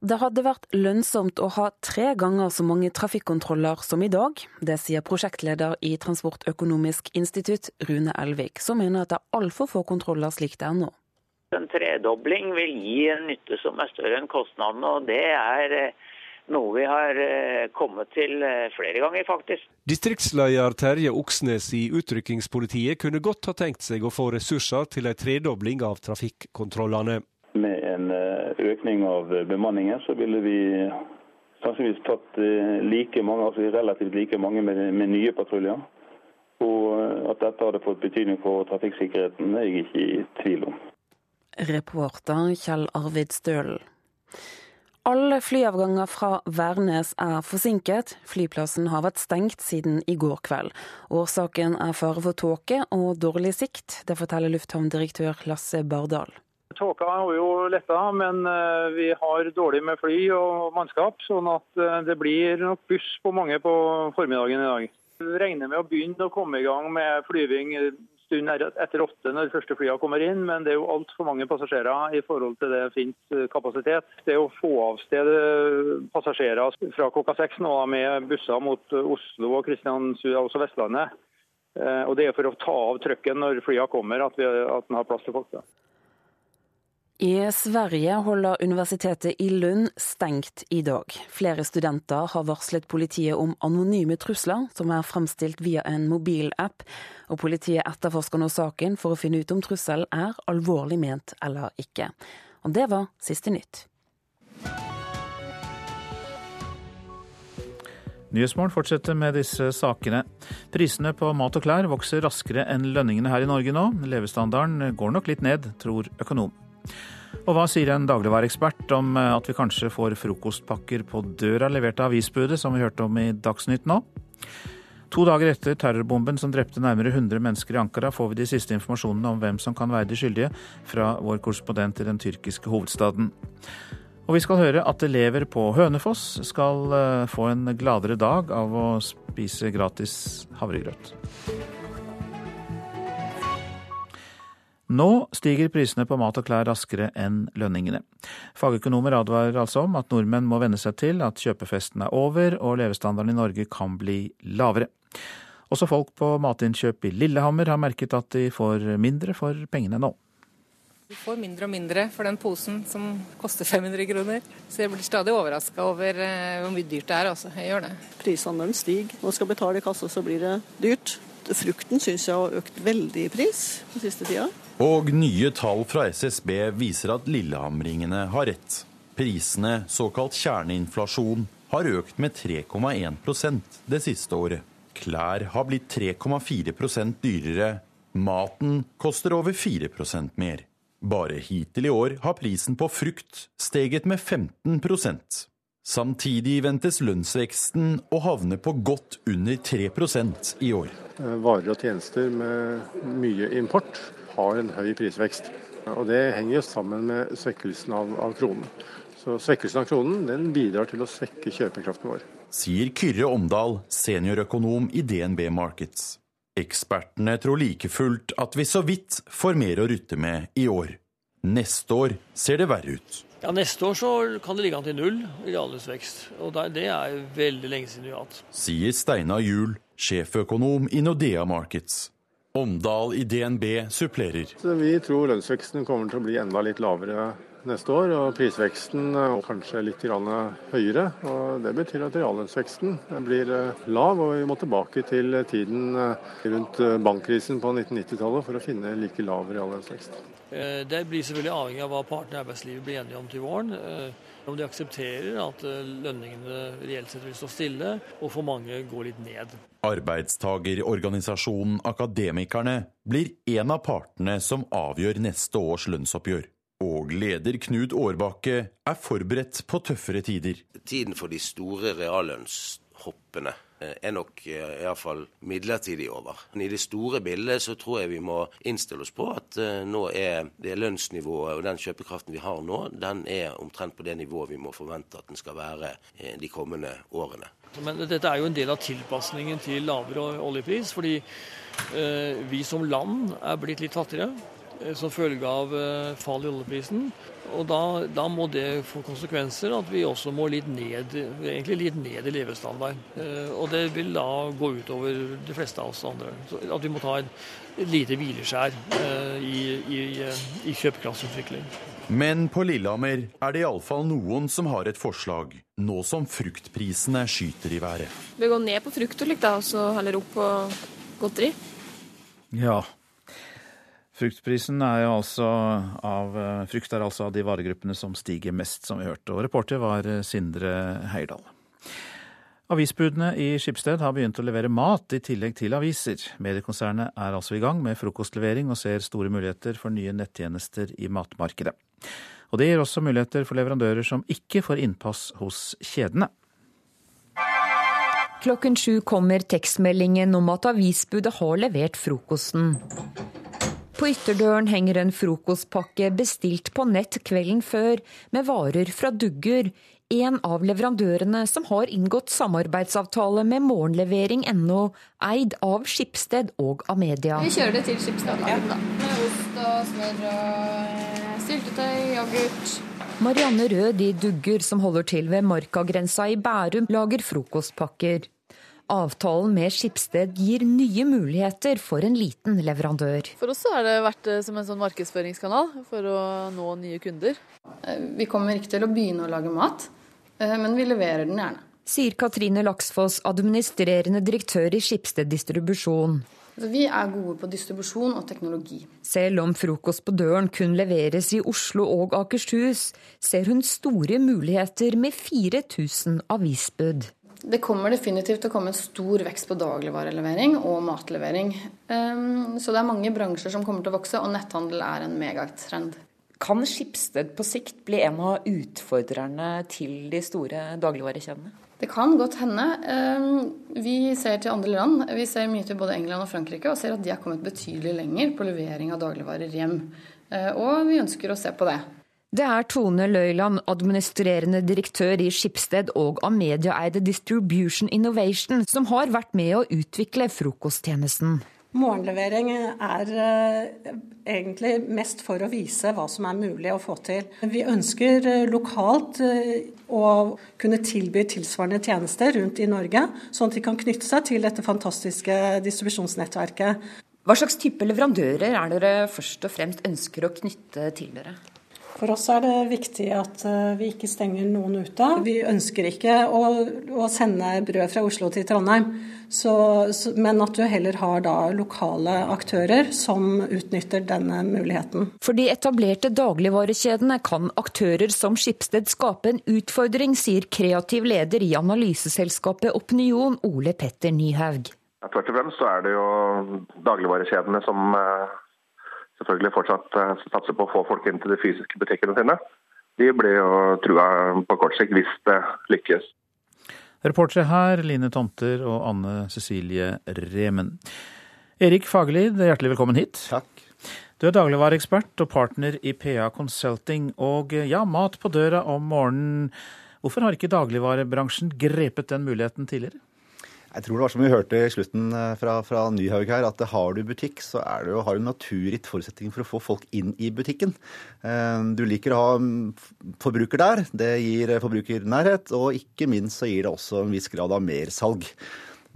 Speaker 31: Det hadde vært lønnsomt å ha tre ganger så mange trafikkontroller som i dag. Det sier prosjektleder i Transportøkonomisk institutt, Rune Elvik, som mener at det er altfor få kontroller slik det er nå.
Speaker 33: En tredobling vil gi en nytte som er større enn kostnadene, og det er eh, noe vi har eh, kommet til eh, flere ganger, faktisk.
Speaker 34: Distriktsleder Terje Oksnes i Utrykkingspolitiet kunne godt ha tenkt seg å få ressurser til en tredobling av trafikkontrollene.
Speaker 35: Med en eh, økning av bemanningen så ville vi sannsynligvis tatt eh, like mange, altså relativt like mange med, med nye patruljer. Og eh, at dette hadde fått betydning for trafikksikkerheten, er jeg ikke i tvil om.
Speaker 31: Reporter Kjell Arvid Stølen. Alle flyavganger fra Værnes er forsinket. Flyplassen har vært stengt siden i går kveld. Årsaken er fare for tåke og dårlig sikt. Det forteller lufthavndirektør Lasse Bardal.
Speaker 36: Tåka har jo letta, men eh, vi har dårlig med fly og mannskap. Sånn at eh, det blir nok buss på mange på formiddagen i dag. Vi regner med å begynne å komme i gang med flyving stund etter åtte når de første flyene kommer inn, men det er jo altfor mange passasjerer i forhold til det finnes eh, kapasitet. Det å få av sted passasjerer fra klokka seks nå med busser mot Oslo og Kristiansund, også Vestlandet. Og Det er for å ta av trøkken når flyene kommer, at, vi, at den har plass til folk. Da.
Speaker 31: I Sverige holder universitetet i Lund stengt i dag. Flere studenter har varslet politiet om anonyme trusler som er fremstilt via en mobilapp, og politiet etterforsker nå saken for å finne ut om trusselen er alvorlig ment eller ikke. Og det var siste nytt.
Speaker 2: Nyhetsmorgen fortsetter med disse sakene. Prisene på mat og klær vokser raskere enn lønningene her i Norge nå. Levestandarden går nok litt ned, tror økonom. Og hva sier en dagligvareekspert om at vi kanskje får frokostpakker på døra levert av avisbudet, som vi hørte om i Dagsnytt nå? To dager etter terrorbomben som drepte nærmere 100 mennesker i Ankara, får vi de siste informasjonene om hvem som kan være de skyldige, fra vår korrespondent i den tyrkiske hovedstaden. Og vi skal høre at elever på Hønefoss skal eh, få en gladere dag av å spise gratis havregrøt. Nå stiger prisene på mat og klær raskere enn lønningene. Fagøkonomer advarer altså om at nordmenn må venne seg til at kjøpefesten er over og levestandarden i Norge kan bli lavere. Også folk på matinnkjøp i Lillehammer har merket at de får mindre for pengene nå.
Speaker 37: Du får mindre og mindre for den posen som koster 500 kroner. Så jeg blir stadig overraska over eh, hvor mye dyrt det er. Også. Jeg gjør det.
Speaker 38: Prisene stiger. Når man skal betale i kassa, så blir det dyrt. Frukten syns jeg har økt veldig i pris den siste tida.
Speaker 39: Og nye tall fra SSB viser at lillehamringene har rett. Prisene, såkalt kjerneinflasjon, har økt med 3,1% det siste året. Klær har blitt 3,4% dyrere. Maten koster over 4% mer. Bare hittil i år har prisen på frukt steget med 15 Samtidig ventes lønnsveksten å havne på godt under 3% i år.
Speaker 40: Eh, varer og tjenester med mye import har en høy prisvekst. Og Det henger jo sammen med svekkelsen av, av kronen. Så Svekkelsen av kronen den bidrar til å svekke kjøpekraften vår.
Speaker 39: Sier Kyrre Omdal, seniorøkonom i DNB Markets. Ekspertene tror like fullt at vi så vidt får mer å rutte med i år. Neste år ser det verre ut.
Speaker 41: Ja, Neste år så kan det ligge an til null i reallønnsvekst. Og det er veldig lenge siden vi har hatt.
Speaker 39: Sier Steinar Juel, sjeføkonom i Nordea Markets. Omdal i DNB supplerer.
Speaker 40: Så vi tror lønnsveksten kommer til å bli enda litt lavere neste år, og prisveksten kanskje litt høyere. og Det betyr at reallønnsveksten blir eh, lav, og vi må tilbake til tiden eh, rundt eh, bankkrisen på 1990-tallet for å finne like lav reallønnsvekst.
Speaker 41: Det blir selvfølgelig avhengig av hva partene i arbeidslivet blir enige om til våren. Om de aksepterer at lønningene reelt sett vil stå stille, og for mange går litt ned.
Speaker 39: Arbeidstagerorganisasjonen Akademikerne blir en av partene som avgjør neste års lønnsoppgjør. Og leder Knut Årbakke er forberedt på tøffere tider.
Speaker 42: Tiden for de store reallønnshoppene eh, er nok eh, iallfall midlertidig over. Men I det store bildet så tror jeg vi må innstille oss på at eh, nå er det lønnsnivået og den kjøpekraften vi har nå, den er omtrent på det nivået vi må forvente at den skal være de kommende årene.
Speaker 41: Men dette er jo en del av tilpasningen til lavere oljepris, fordi eh, vi som land er blitt litt fattigere. Eh, som følge av eh, fall i oljeprisen. Og da, da, må det få konsekvenser at vi også må litt ned, egentlig litt ned i levestandard. Eh, og det vil da gå utover de fleste av oss andre. Så at vi må ta et, et lite hvileskjær i, i, i kjøpekraftsutvikling.
Speaker 39: Men på Lillehammer er det iallfall noen som har et forslag, nå som fruktprisene skyter i været.
Speaker 43: Vi går ned på frukt og litt, da, og så heller opp på godteri.
Speaker 2: Ja, Fruktprisen er altså av, eh, frukt er altså av de varegruppene som stiger mest, som vi hørte. Og reporter var eh, Sindre Heirdal. Avisbudene i Skipsted har begynt å levere mat i tillegg til aviser. Mediekonsernet er altså i gang med frokostlevering og ser store muligheter for nye nettjenester i matmarkedet. Og det gir også muligheter for leverandører som ikke får innpass hos kjedene.
Speaker 44: Klokken sju kommer tekstmeldingen om at avisbudet har levert frokosten. På ytterdøren henger en frokostpakke bestilt på nett kvelden før, med varer fra Dugger, en av leverandørene som har inngått samarbeidsavtale med morgenlevering.no, eid av Skipsted og Amedia.
Speaker 43: Vi kjører det til Skipsted, ja. da. Med ost og smør og syltetøy, yoghurt.
Speaker 44: Marianne Rød i Dugger, som holder til ved Markagrensa i Bærum, lager frokostpakker. Avtalen med Skipsted gir nye muligheter for en liten leverandør.
Speaker 27: For oss har det vært eh, som en sånn markedsføringskanal for å nå nye kunder.
Speaker 32: Eh, vi kommer ikke til å begynne å lage mat, eh, men vi leverer den gjerne.
Speaker 44: Sier Katrine Laksfoss, administrerende direktør i Skipsted distribusjon.
Speaker 32: Vi er gode på distribusjon og teknologi.
Speaker 44: Selv om frokost på døren kun leveres i Oslo og Akershus, ser hun store muligheter med 4000 avisbud.
Speaker 32: Det kommer definitivt til å komme en stor vekst på dagligvarelevering og matlevering. Ehm, så det er mange bransjer som kommer til å vokse, og netthandel er en megatrend.
Speaker 45: Kan Skipsted på sikt bli en av utfordrerne til de store dagligvarekjedene?
Speaker 32: Det kan godt hende. Ehm, vi ser til andre land. Vi ser mye til både England og Frankrike og ser at de har kommet betydelig lenger på levering av dagligvarer hjem. Eh, og vi ønsker å se på det.
Speaker 45: Det er Tone Løyland, administrerende direktør i Skipsted og av medieeide Distribution Innovation, som har vært med å utvikle frokosttjenesten.
Speaker 46: Morgenlevering er eh, egentlig mest for å vise hva som er mulig å få til. Vi ønsker eh, lokalt eh, å kunne tilby tilsvarende tjenester rundt i Norge, sånn at de kan knytte seg til dette fantastiske distribusjonsnettverket.
Speaker 45: Hva slags type leverandører er dere først og fremst ønsker å knytte til dere?
Speaker 46: For oss er det viktig at vi ikke stenger noen ute. Vi ønsker ikke å, å sende brød fra Oslo til Trondheim. Så, men at du heller har da lokale aktører som utnytter denne muligheten.
Speaker 45: For de etablerte dagligvarekjedene kan aktører som Skipsted skape en utfordring, sier kreativ leder i analyseselskapet Opinion, Ole Petter Nyhaug.
Speaker 47: Først og fremst så er det jo dagligvarekjedene som selvfølgelig fortsatt satser på å få folk inn til de fysiske butikkene sine. De blir jo trua på kort sikt hvis det lykkes.
Speaker 2: Reportere her Line Tomter og Anne Cecilie Remen. Erik Fagerlid, hjertelig velkommen hit.
Speaker 48: Takk.
Speaker 2: Du er dagligvareekspert og partner i PA Consulting. Og ja, mat på døra om morgenen. Hvorfor har ikke dagligvarebransjen grepet den muligheten tidligere?
Speaker 48: Jeg tror det var som vi hørte i slutten fra, fra Nyhaug her, at har du butikk, så det, har du naturgitt forutsetning for å få folk inn i butikken. Du liker å ha forbruker der. Det gir forbrukernærhet, og ikke minst så gir det også en viss grad av mersalg.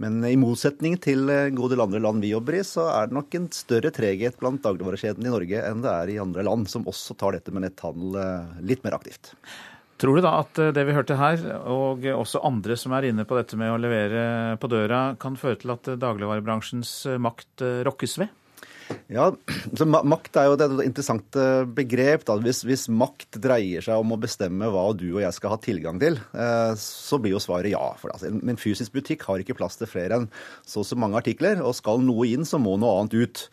Speaker 48: Men i motsetning til en god del andre land vi jobber i, så er det nok en større treghet blant dagligvarekjedene i Norge enn det er i andre land, som også tar dette med netthandel litt mer aktivt.
Speaker 2: Tror du da at det vi hørte her, og også andre som er inne på dette med å levere på døra, kan føre til at dagligvarebransjens makt rokkes ved?
Speaker 48: Ja, så Makt er jo et interessant begrep. Hvis, hvis, makt dreier seg om å bestemme hva du og jeg skal ha tilgang til, så blir jo svaret ja. For det. En fysisk butikk har ikke plass til flere enn så og så mange artikler, og skal noe inn, så må noe annet ut.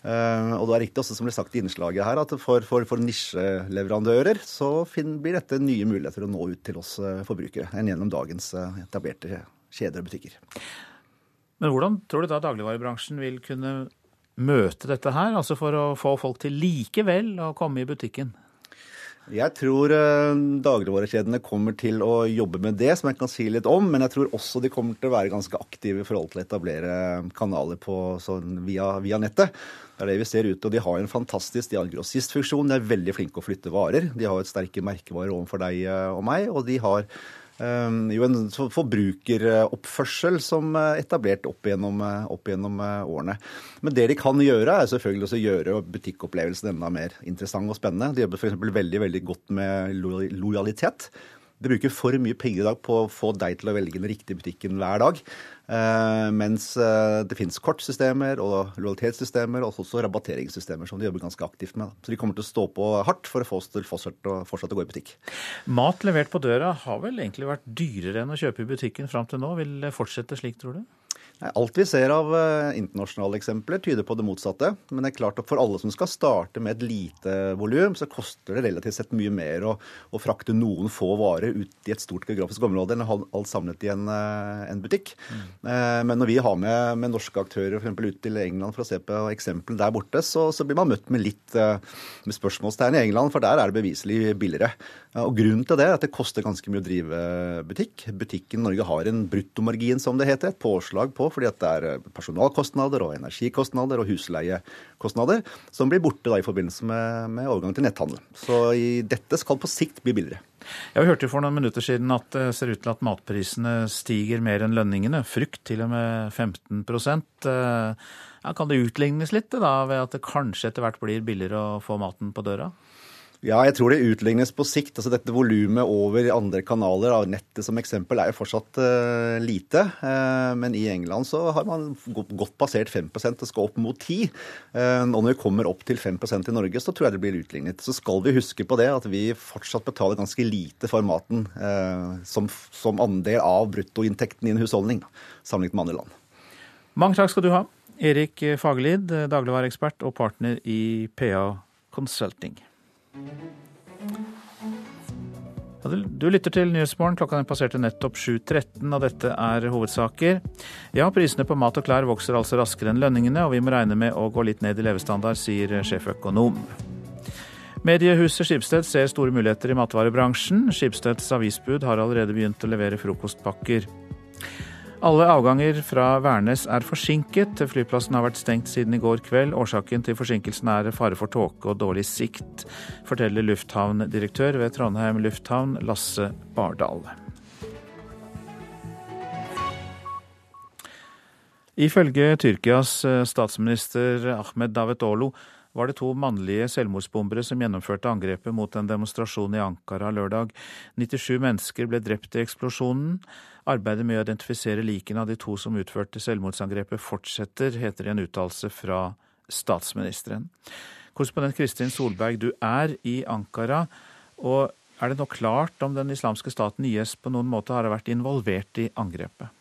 Speaker 48: Uh, og det er riktig også som ble sagt i innslaget her, at for, for, for nisjeleverandører så blir dette nye muligheter å nå ut til oss uh, forbrukere enn gjennom dagens uh, etablerte kjeder og butikker.
Speaker 2: Men hvordan tror du da dagligvarebransjen vil kunne møte dette her, altså for å få folk til likevel å komme i butikken?
Speaker 48: Jeg tror dagligvarekjedene kommer til å jobbe med det, som jeg kan si litt om. Men jeg tror også de kommer til å være ganske aktive i forhold til å etablere kanaler på, sånn, via, via, nettet. Det er det vi ser ute. Og de har en fantastisk de har grossistfunksjon. De er veldig flinke å flytte varer. De har et sterke merkevarer overfor deg og meg. Og de har jo en forbrukeroppførsel som er etablert opp gjennom, opp gjennom årene. Men det de kan gjøre, er selvfølgelig også gjøre butikkopplevelsen enda mer interessant og spennende. De jobber f.eks. veldig, veldig godt med lojalitet. De bruker for mye penger i dag på å få deg til å velge den riktige butikken hver dag. Uh, mens uh, det finnes kortsystemer og lojalitetssystemer og også rabatteringssystemer som de jobber ganske aktivt med. Så de kommer til å stå på hardt for å få oss til fortsatt å, fortsatt å gå i butikk.
Speaker 2: Mat levert på døra har vel egentlig vært dyrere enn å kjøpe i butikken fram til nå. Vil det fortsette slik, tror du?
Speaker 48: Alt vi ser av internasjonale eksempler, tyder på det motsatte. Men det er klart at for alle som skal starte med et lite volum, så koster det relativt sett mye mer å, å, frakte noen få varer ut i et stort geografisk område enn å ha alt samlet i en, en butikk. Mm. Men når vi har med, med norske aktører for ut til England for å se på eksemplene der borte, så, så, blir man møtt med litt med spørsmålstegn i England, for der er det beviselig billigere. Og Grunnen til det er at det koster ganske mye å drive butikk. Butikken Norge har en bruttomargin, som det heter, et påslag på fordi det er personalkostnader og energikostnader og husleiekostnader som blir borte i forbindelse med, med overgang til netthandel. Så dette skal på sikt bli billigere.
Speaker 2: Jeg hørte for noen minutter siden at det ser ut til at matprisene stiger mer enn lønningene. Frukt til og med 15 ja, Kan det utlignes litt da, ved at det kanskje etter hvert blir billigere å få maten på døra?
Speaker 48: Ja, jeg tror det utlignes på sikt. Altså Dette volumet over andre kanaler, av nettet som eksempel, er jo fortsatt uh, lite. Uh, men i England så har man godt passert 5 og skal opp mot 10 uh, Og når vi kommer opp til 5% i Norge, så tror jeg det blir utlignet. Så skal vi huske på det at vi fortsatt betaler ganske lite for maten som, som, andel av bruttoinntekten i en husholdning, sammenlignet med andre land.
Speaker 2: Mange takk skal du ha, Erik Fagerlid, dagligvareekspert og partner i PA Consulting. Du lytter til Nyhetsmorgen. Klokka den passerte nettopp 7.13, og dette er hovedsaker. Ja, prisene på mat og klær vokser altså raskere enn lønningene, og vi må regne med å gå litt ned i levestandard, sier sjeføkonom. Mediehuset Skipsted ser store muligheter i matvarebransjen. Skipsteds avisbud har allerede begynt å levere frokostpakker. Alle avganger fra Værnes er forsinket. Flyplassen har vært stengt siden i går kveld. Årsaken til forsinkelsen er fare for tåke og dårlig sikt, forteller lufthavndirektør ved Trondheim lufthavn, Lasse Bardal. Ifølge Tyrkias eh, statsminister Ahmed Davetolo var det to mannlige selvmordsbombere som gjennomførte angrepet mot en demonstrasjon i Ankara lørdag. 97 mennesker ble drept i eksplosjonen. Arbeidet med å identifisere likene av de to som utførte selvmordsangrepet fortsetter, heter det i en uttalelse fra statsministeren. Korrespondent Kristin Solberg, du er i Ankara. og Er det nå klart om den islamske staten IS på noen måte har vært involvert i angrepet?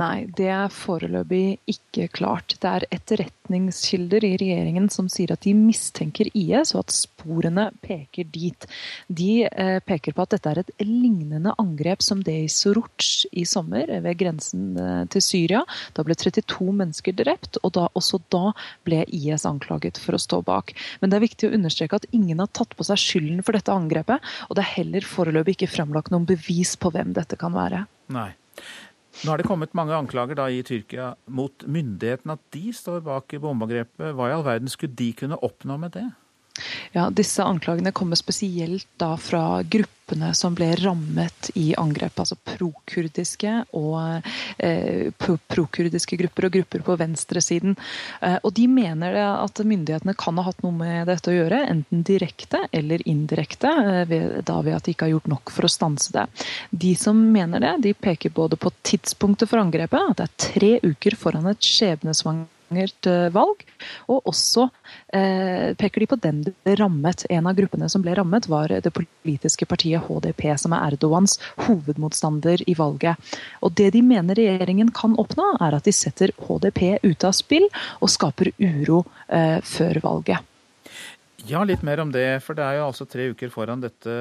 Speaker 49: Nei, det er foreløpig ikke klart. Det er etterretningskilder i regjeringen som sier at de mistenker IS, og at sporene peker dit. De eh, peker på at dette er et lignende angrep som det i Soruch i sommer, ved grensen eh, til Syria. Da ble 32 mennesker drept, og da, også da ble IS anklaget for å stå bak. Men det er viktig å understreke at ingen har tatt på seg skylden for dette angrepet, og det er heller foreløpig ikke framlagt noen bevis på hvem dette kan være.
Speaker 2: Nei. Nå har det kommet mange anklager da i Tyrkia mot myndighetene at de står bak bombeangrepet. Hva i all verden skulle de kunne oppnå med det?
Speaker 49: Ja, Disse anklagene kommer spesielt da fra gruppene som ble rammet i angrep. Altså prokurdiske og eh, prokurdiske grupper og grupper på venstresiden. Eh, og de mener at myndighetene kan ha hatt noe med dette å gjøre, enten direkte eller indirekte, eh, ved, da ved at de ikke har gjort nok for å stanse det. De som mener det, de peker både på tidspunktet for angrepet, at det er tre uker foran et skjebnesvangert Eh, valg. Og også eh, peker de på den det rammet. En av gruppene som ble rammet, var det politiske partiet HDP, som er Erdogans hovedmotstander i valget. Og Det de mener regjeringen kan oppnå, er at de setter HDP ute av spill og skaper uro eh, før valget.
Speaker 2: Ja, litt mer om det. For det er jo altså tre uker foran dette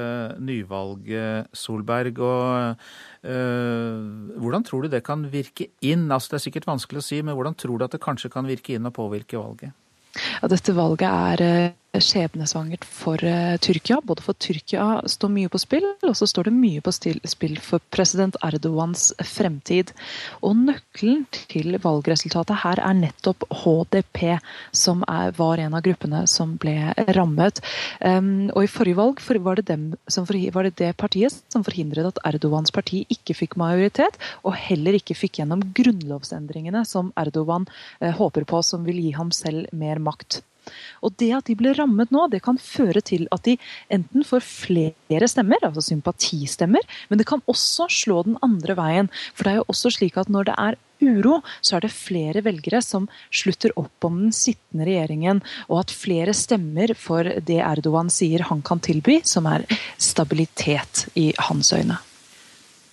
Speaker 2: nyvalget, Solberg. Og øh, hvordan tror du det kan virke inn? Altså Det er sikkert vanskelig å si, men hvordan tror du at det kanskje kan virke inn og påvirke valget?
Speaker 49: Ja, dette valget er eh, skjebnesvangert for uh, Tyrkia. Både for Tyrkia står mye på spill, og så står det mye på spill for president Erdogans fremtid. Og nøkkelen til valgresultatet her er nettopp HDP, som er, var en av gruppene som ble rammet. Um, og i forrige valg var det, for, var det, det partiet som forhindret at Erdogans parti ikke fikk majoritet, og heller ikke fikk gjennom grunnlovsendringene som Erdogan uh, håper på, som vil gi ham selv mer makt. Og det at de blir rammet nå, det kan føre til at de enten får flere stemmer, altså sympatistemmer, men det kan også slå den andre veien. For det er jo også slik at når det er uro, så er det flere velgere som slutter opp om den sittende regjeringen, og at flere stemmer for det Erdogan sier han kan tilby, som er stabilitet i hans øyne.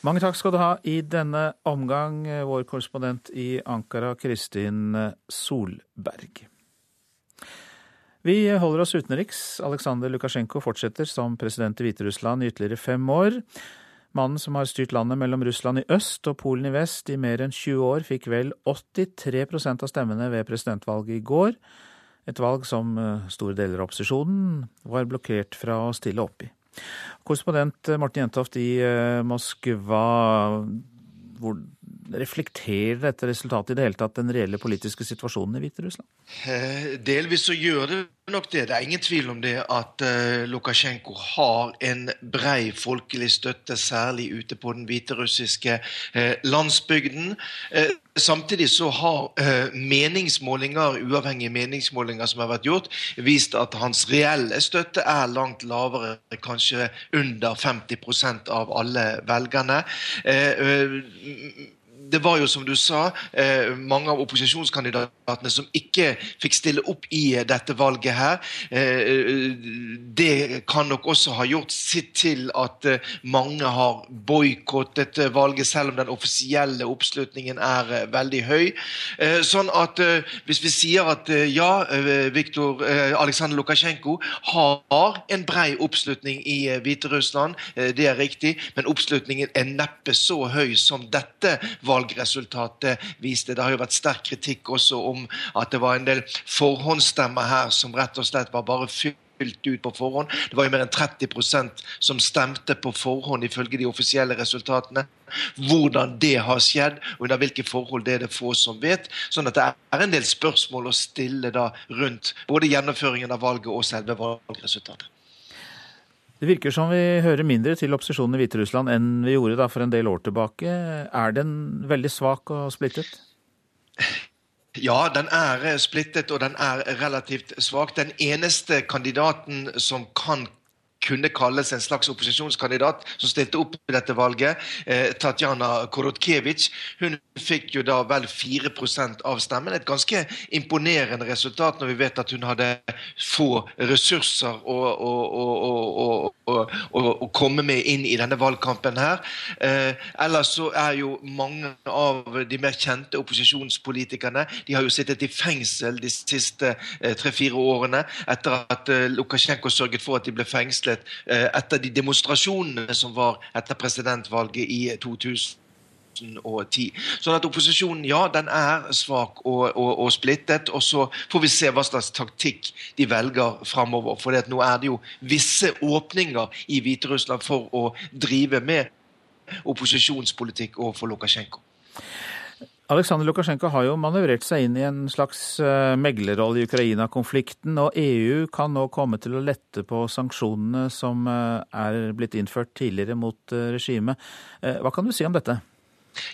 Speaker 2: Mange takk skal du ha i denne omgang, vår korrespondent i Ankara, Kristin Solberg. Vi holder oss utenriks. Aleksandr Lukasjenko fortsetter som president i Hviterussland i ytterligere fem år. Mannen som har styrt landet mellom Russland i øst og Polen i vest i mer enn 20 år, fikk vel 83% av stemmene ved presidentvalget i går. Et valg som eh, store deler av opposisjonen var blokkert fra å stille opp i. Korrespondent Morten Jentoft i eh, Moskva, hvor reflekterer dette resultatet i det hele tatt den reelle politiske situasjonen i Hviterussland?
Speaker 7: Eh, delvis så gjør det nok det. Det er ingen tvil om det at uh, Lukasjenko har en brei folkelig støtte, særlig ute på den hviterussiske uh, landsbygden. Samtidig så har meningsmålinger, uavhengige meningsmålinger som har vært gjort, vist at hans reelle støtte er langt lavere, kanskje under 50% av alle velgerne det var jo, som du sa, eh, mange av opposisjonskandidatene som ikke fikk stille opp i eh, dette valget her. Eh, det kan nok også ha gjort sitt til at mange har boikottet valget, selv om den offisielle oppslutningen er veldig høy. Sånn at hvis vi sier at ja, Viktor Aleksandr Lukasjenko har en brei oppslutning i Hviterussland, det er riktig, men oppslutningen er neppe så høy som dette valget valgresultatet viste. Det har jo vært sterk kritikk også om at det var en del forhåndsstemmer her som rett og slett var bare fylt ut på forhånd. Det var jo mer enn 30% som stemte på forhånd, ifølge de offisielle resultatene. Hvordan det har skjedd, og under hvilke forhold, det er det få som vet. Sånn at det er en del spørsmål å stille da rundt både gjennomføringen av valget og selve valgresultatet.
Speaker 2: Det virker som vi hører mindre til opposisjonen i Hviterussland enn vi gjorde da for en del år tilbake. Er den veldig svak og splittet?
Speaker 7: Ja, den er splittet og den er relativt svak. Den eneste kandidaten som kan kunne kalles en slags opposisjonskandidat som stilte opp i dette valget, eh, Tatjana Korotkevic, hun fikk jo da vel 4 av stemmen. Et ganske imponerende resultat når vi vet at hun hadde få ressurser å, å, å, komme med inn i denne valgkampen her. Eh, ellers så er jo mange av de mer kjente opposisjonspolitikerne de har jo sittet i fengsel de siste eh, tre-fire årene etter at eh, Lukasjenko sørget for at de ble fengslet eh, etter de demonstrasjonene som var etter presidentvalget i 2010. Sånn at opposisjonen ja, den er svak og, og, og, splittet. Og så får vi se hva slags taktikk de velger framover. For nå er det jo visse åpninger i Hviterussland for å drive med opposisjonspolitikk overfor Lukasjenko.
Speaker 2: Aleksandr Lukasjenko har jo manøvrert seg inn i en slags eh, meglerrolle i Ukraina-konflikten, og EU kan nå komme til å lette på sanksjonene som eh, er blitt innført tidligere mot eh, regimet. Hva kan du si om dette?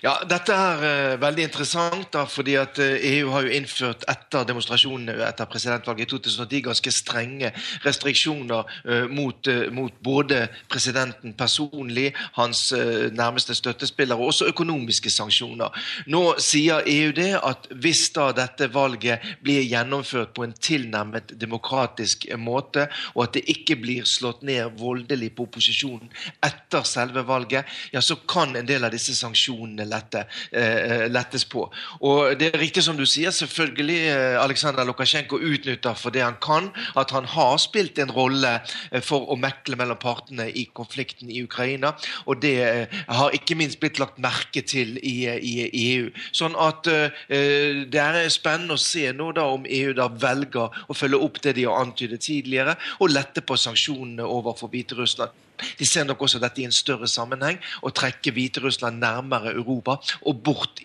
Speaker 7: Ja, Dette er uh, veldig interessant, da, fordi at uh, EU har jo innført etter demonstrasjonene etter presidentvalget i 2010 ganske strenge restriksjoner uh, mot, mot, både presidenten personlig, hans nærmeste støttespillere, og også økonomiske sanksjoner. Nå sier EU det at hvis da dette valget blir gjennomført på en tilnærmet demokratisk måte, og at det ikke blir slått ned voldelig på opposisjonen etter selve valget, ja, så kan en del av disse sanksjonene sanksjonene lette, eh, lettes på. Og Det er riktig som du sier, selvfølgelig eh, Aleksandr Lukasjenko utnytter for det han kan, at han har spilt en rolle eh, for å mekle mellom partene i konflikten i Ukraina. Og det eh, har ikke minst blitt lagt merke til i, i, EU. Sånn at eh, det er spennende å se nå da om EU da velger å følge opp det de har antydet tidligere, og lette på sanksjonene overfor Hviterussland. De ser nok også dette i en større sammenheng og trekke Hviterussland nærmere Europa og bort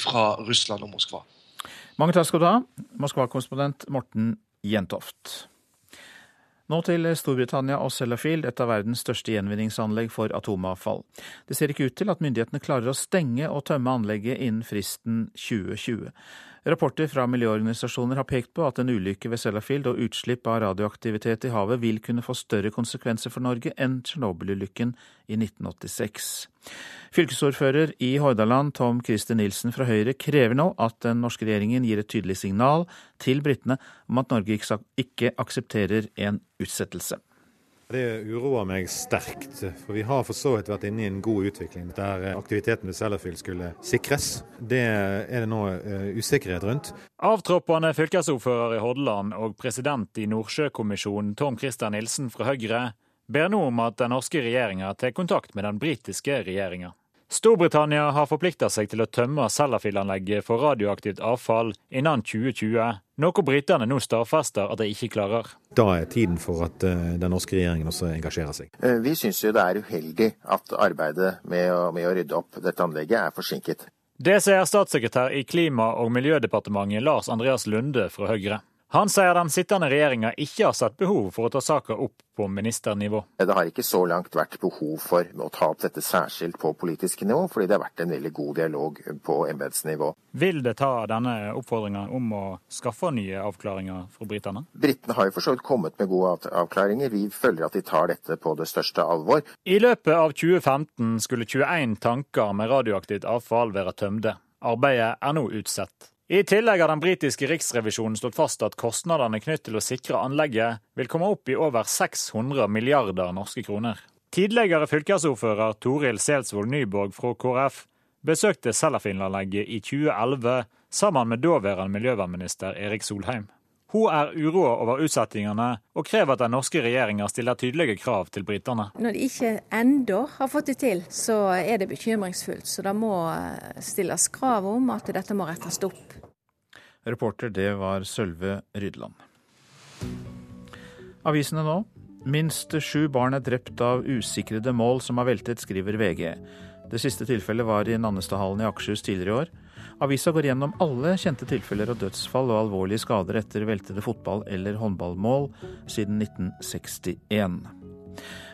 Speaker 7: fra Russland og Moskva.
Speaker 2: Mange takk skal du ha, Moskva-korrespondent Morten Jentoft. Nå til Storbritannia og Sellafield, et av verdens største gjenvinningsanlegg for atomavfall. Det ser ikke ut til at myndighetene klarer å stenge og tømme anlegget innen fristen 2020. Rapporter fra miljøorganisasjoner har pekt på at en ulykke ved Sellafield og utslipp av radioaktivitet i havet vil kunne få større konsekvenser for Norge enn Tsjernobyl-ulykken i 1986. Fylkesordfører i Hordaland, Tom Christer Nilsen fra Høyre, krever nå at den norske regjeringen gir et tydelig signal til britene om at Norge ikke aksepterer en utsettelse.
Speaker 50: Det uroer meg sterkt, for vi har for så vidt vært inne i en god utvikling der aktiviteten ved Sellafield skulle sikres. Det er det nå uh, usikkerhet rundt.
Speaker 51: Avtroppende fylkesordfører i Hordaland og president i Nordsjøkommisjonen Tom Christer Nilsen fra Høyre ber nå om at den norske regjeringa tar kontakt med den britiske regjeringa. Storbritannia har forplikta seg til å tømme Sellafield-anlegget for radioaktivt avfall innen 2020, noe britene nå stadfester at de ikke klarer.
Speaker 50: Da er tiden for at eh, den norske regjeringen også engasjerer seg.
Speaker 52: Eh, vi syns jo det er uheldig at arbeidet med å, med å rydde opp dette anlegget er forsinket.
Speaker 51: Det sier statssekretær i Klima- og miljødepartementet Lars Andreas Lunde fra Høyre. Han sier den sittende regjeringa ikke har sett behov for å ta saka opp på ministernivå.
Speaker 52: Det har ikke så langt vært behov for å ta opp dette særskilt på politisk nivå, fordi det har vært en veldig god dialog på embetsnivå.
Speaker 51: Vil det ta denne oppfordringa om å skaffe nye avklaringer fra britene?
Speaker 52: Britene har jo for så vidt kommet med gode avklaringer. Vi føler at de tar dette på det største alvor.
Speaker 51: I løpet av 2015 skulle 21 tanker med radioaktivt avfall være tømte. Arbeidet er nå utsatt. I tillegg har den britiske riksrevisjonen slått fast at kostnadene knyttet til å sikre anlegget vil komme opp i over 600 milliarder norske kroner. Tidligere fylkesordfører Toril Selsvold Nyborg fra KrF besøkte Sellafield-anlegget i 2011 sammen med daværende miljøvernminister Erik Solheim. Hun er uroa over utsettingene, og krever at den norske regjeringa stiller tydelige krav til britene.
Speaker 53: Når de ikke ennå har fått det til, så er det bekymringsfullt. Så det må eh, stilles krav om at dette må rettes opp.
Speaker 2: Reporter det var Sølve Rydland. Avisene nå. Minst sju barn er drept av usikrede mål som har veltet, skriver VG. Det siste tilfellet var i Nannestadhallen i Akershus tidligere i år. Avisa går gjennom alle kjente tilfeller av dødsfall og alvorlige skader etter veltede fotball- eller håndballmål siden 1961.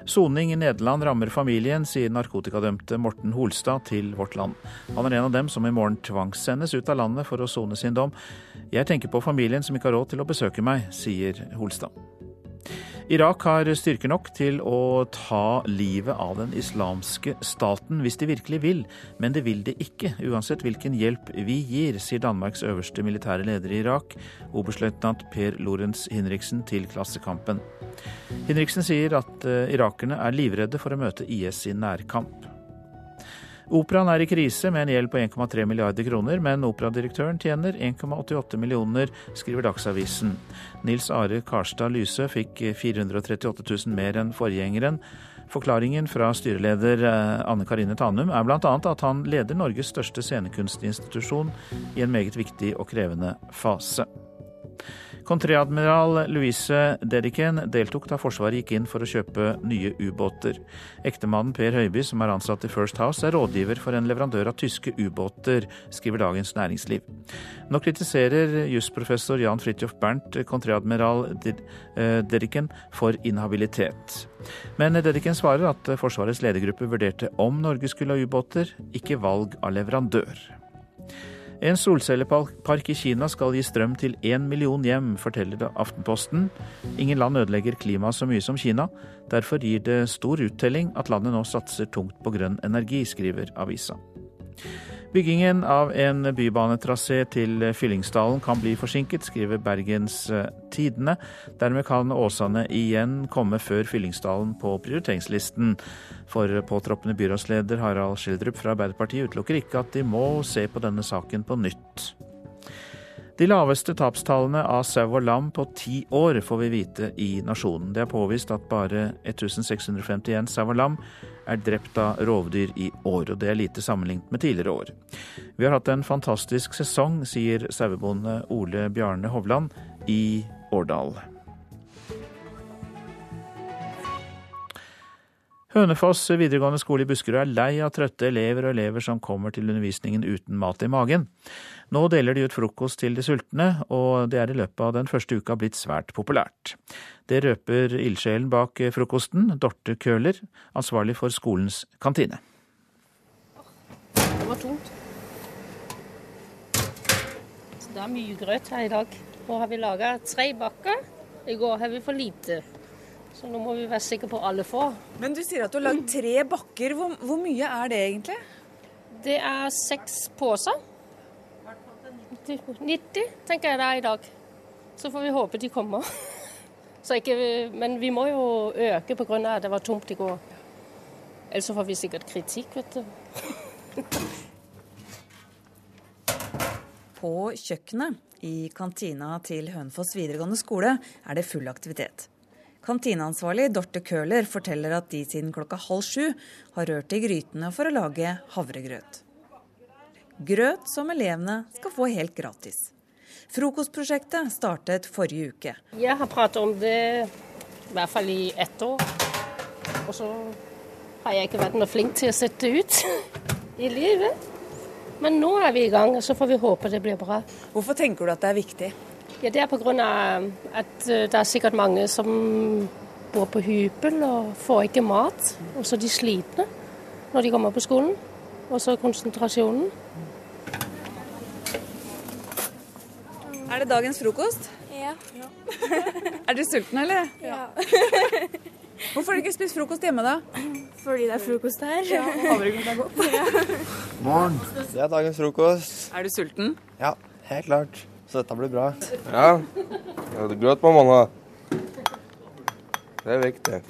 Speaker 2: Soning i Nederland rammer familien, sier narkotikadømte Morten Holstad til Vårt Land. Han er en av dem som i morgen tvangssendes ut av landet for å sone sin dom. Jeg tenker på familien som ikke har råd til å besøke meg, sier Holstad. Irak har styrke nok til å ta livet av den islamske staten hvis de virkelig vil, men det vil de ikke, uansett hvilken hjelp vi gir, sier Danmarks øverste militære leder i Irak, oberstløytnant Per Lorentz Hinriksen til Klassekampen. Hinriksen sier at eh, irakerne er livredde for å møte IS i nærkamp. Operaen er i krise med en gjeld på 1,3 milliarder kroner, men operadirektøren tjener 1,88 millioner, skriver Dagsavisen. Nils Are Karstad Lyse fikk 438 000 mer enn forgjengeren. Forklaringen fra styreleder eh, Anne Karine Tanum er bl.a. at han leder Norges største scenekunstinstitusjon i en meget viktig og krevende fase. Kontreadmiral Louise Dedichen deltok da Forsvaret gikk inn for å kjøpe nye ubåter. Ektemannen Per Høiby, som er ansatt i First House, er rådgiver for en leverandør av tyske ubåter, skriver Dagens Næringsliv. Nå kritiserer jusprofessor Jan Fridtjof Bernt kontreadmiral eh, Dedichen for inhabilitet. Men Dedichen svarer at Forsvarets ledergruppe vurderte om Norge skulle ha ubåter, ikke valg av leverandør. En solcellepark i Kina skal gi strøm til én million hjem, forteller Aftenposten. Ingen land ødelegger klimaet så mye som Kina. Derfor gir det stor uttelling at landet nå satser tungt på grønn energi, skriver avisa. Byggingen av en bybanetrasé til Fyllingsdalen kan bli forsinket, skriver Bergens eh, Tidende. Dermed kan Åsane igjen komme før Fyllingsdalen på prioriteringslisten. For påtroppende byrådsleder Harald Schildrup fra Arbeiderpartiet utelukker ikke at de må se på denne saken på nytt. De laveste tapstallene av sau og lam på ti år får vi vite i Nasjonen. Det er påvist at bare 1651 sau og lam er drept av rovdyr i år, og det er lite sammenlignet med tidligere år. Vi har hatt en fantastisk sesong, sier sauebonde Ole Bjarne Hovland i Årdal. Hønefoss videregående skole i Buskerud er lei av trøtte elever og elever som kommer til undervisningen uten mat i magen. Nå deler de ut frokost til de sultne, og det er i løpet av den første uka blitt svært populært. Det røper ildsjelen bak frokosten, Dorte Køhler, ansvarlig for skolens kantine.
Speaker 54: Det var tomt. Så det er mye grøt her i dag. Nå har vi laga tre bakker. I går har vi for lite. Så nå må vi være sikre på alle får.
Speaker 55: Men du sier at du har lagd tre bakker. Hvor, hvor, mye er det egentlig?
Speaker 54: Det er seks poser. 90 tenker jeg det er i dag. Så får vi håpe de kommer. Ikke, men vi må jo øke pga. at det var tomt i går. Ellers får vi sikkert kritikk, vet du.
Speaker 55: På kjøkkenet i kantina til Hønefoss videregående skole er det full aktivitet. Kantineansvarlig Dorte Køhler forteller at de siden klokka halv sju har rørt i grytene for å lage havregrøt. Grøt som elevene skal få helt gratis. Frokostprosjektet startet forrige uke.
Speaker 54: Jeg har pratet om det i hvert fall i ett år. Og så har jeg ikke vært noe flink til å sette ut i livet. Men nå er vi i gang, og så får vi håpe det blir bra.
Speaker 55: Hvorfor tenker du at det er viktig?
Speaker 54: Ja, Det er pga. at eh, det er sikkert mange som bor på hybel og får ikke mat. Og så er de slitne når de kommer på skolen. Og så konsentrasjonen.
Speaker 55: Er det dagens frokost?
Speaker 43: Ja.
Speaker 55: Er du sulten, eller?
Speaker 43: Ja.
Speaker 55: Hvorfor har du ikke spist frokost hjemme, da?
Speaker 43: Fordi det er frokost her.
Speaker 55: Ja, er godt.
Speaker 56: Morgen. Det er dagens frokost.
Speaker 55: Er du sulten?
Speaker 56: Ja, helt klart. Så dette blir bra. Ja. Jeg hadde grøt på mandag. Det er viktig.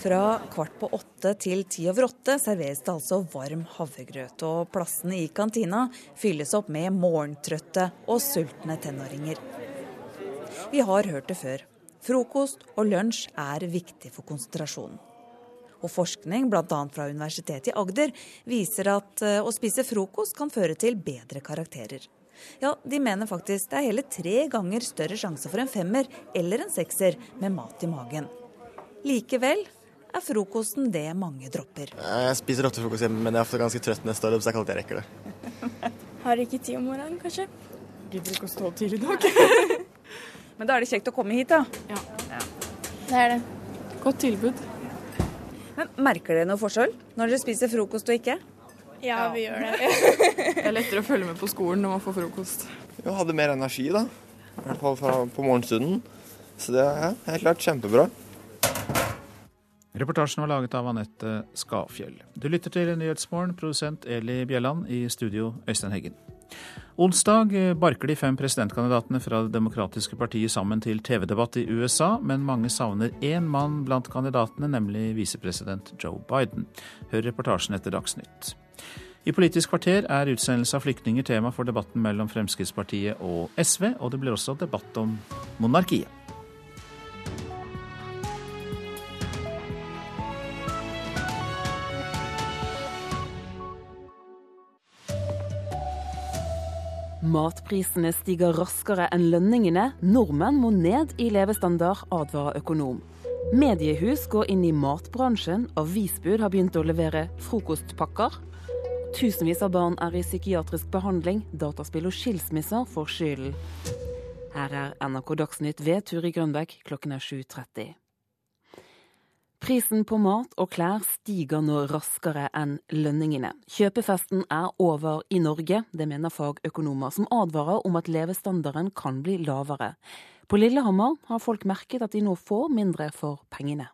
Speaker 55: Fra kvart på åtte til ti over åtte serveres det altså varm havregrøt, og plassene i kantina fylles opp med morgentrøtte og sultne tenåringer. Vi har hørt det før. Frokost og lunsj er viktig for konsentrasjonen. Og forskning, bl.a. fra Universitetet i Agder, viser at eh, å spise frokost kan føre til bedre karakterer. Ja, de mener faktisk det er hele tre ganger større sjanse for en femmer eller en sekser med mat i magen. Likevel er frokosten det mange dropper.
Speaker 56: Jeg spiser ofte frokost hjemme, men jeg er ofte ganske trøtt neste år, så jeg kan jeg rekke det.
Speaker 43: Har ikke tid om morgenen, kanskje?
Speaker 55: Gidder ikke å stå tidlig nok. men da er det kjekt å komme hit, da.
Speaker 43: Ja. Det er det.
Speaker 55: Godt tilbud. Men Merker dere noe forskjell når dere spiser frokost og ikke?
Speaker 43: Ja, vi gjør det.
Speaker 55: Det er lettere å følge med på skolen når man får frokost.
Speaker 56: Jeg hadde mer energi, da. I hvert fall på morgenstunden. Så det er helt klart kjempebra.
Speaker 2: Reportasjen var laget av Anette Skafjell. Du lytter til Nyhetsmorgen, produsent Eli Bjelland, i studio Øystein Heggen. Onsdag barker de fem presidentkandidatene fra Det demokratiske partiet sammen til TV-debatt i USA, men mange savner én mann blant kandidatene, nemlig visepresident Joe Biden. Hør reportasjen etter Dagsnytt. I Politisk kvarter er utsendelse av flyktninger tema for debatten mellom Fremskrittspartiet og SV, og det blir også debatt om monarkiet.
Speaker 31: Matprisene stiger raskere enn lønningene. Nordmenn må ned i levestandard, advarer økonom. Mediehus går inn i matbransjen. Avisbud har begynt å levere frokostpakker. Tusenvis av barn er i psykiatrisk behandling. Dataspill og skilsmisser får skylden. Her er NRK Dagsnytt ved Turi Grønbekk klokken er 7.30. Prisen på mat og klær stiger nå raskere enn lønningene. Kjøpefesten er over i Norge, det mener fagøkonomer, som advarer om at levestandarden kan bli lavere. På Lillehammer har folk merket at de nå får mindre for pengene.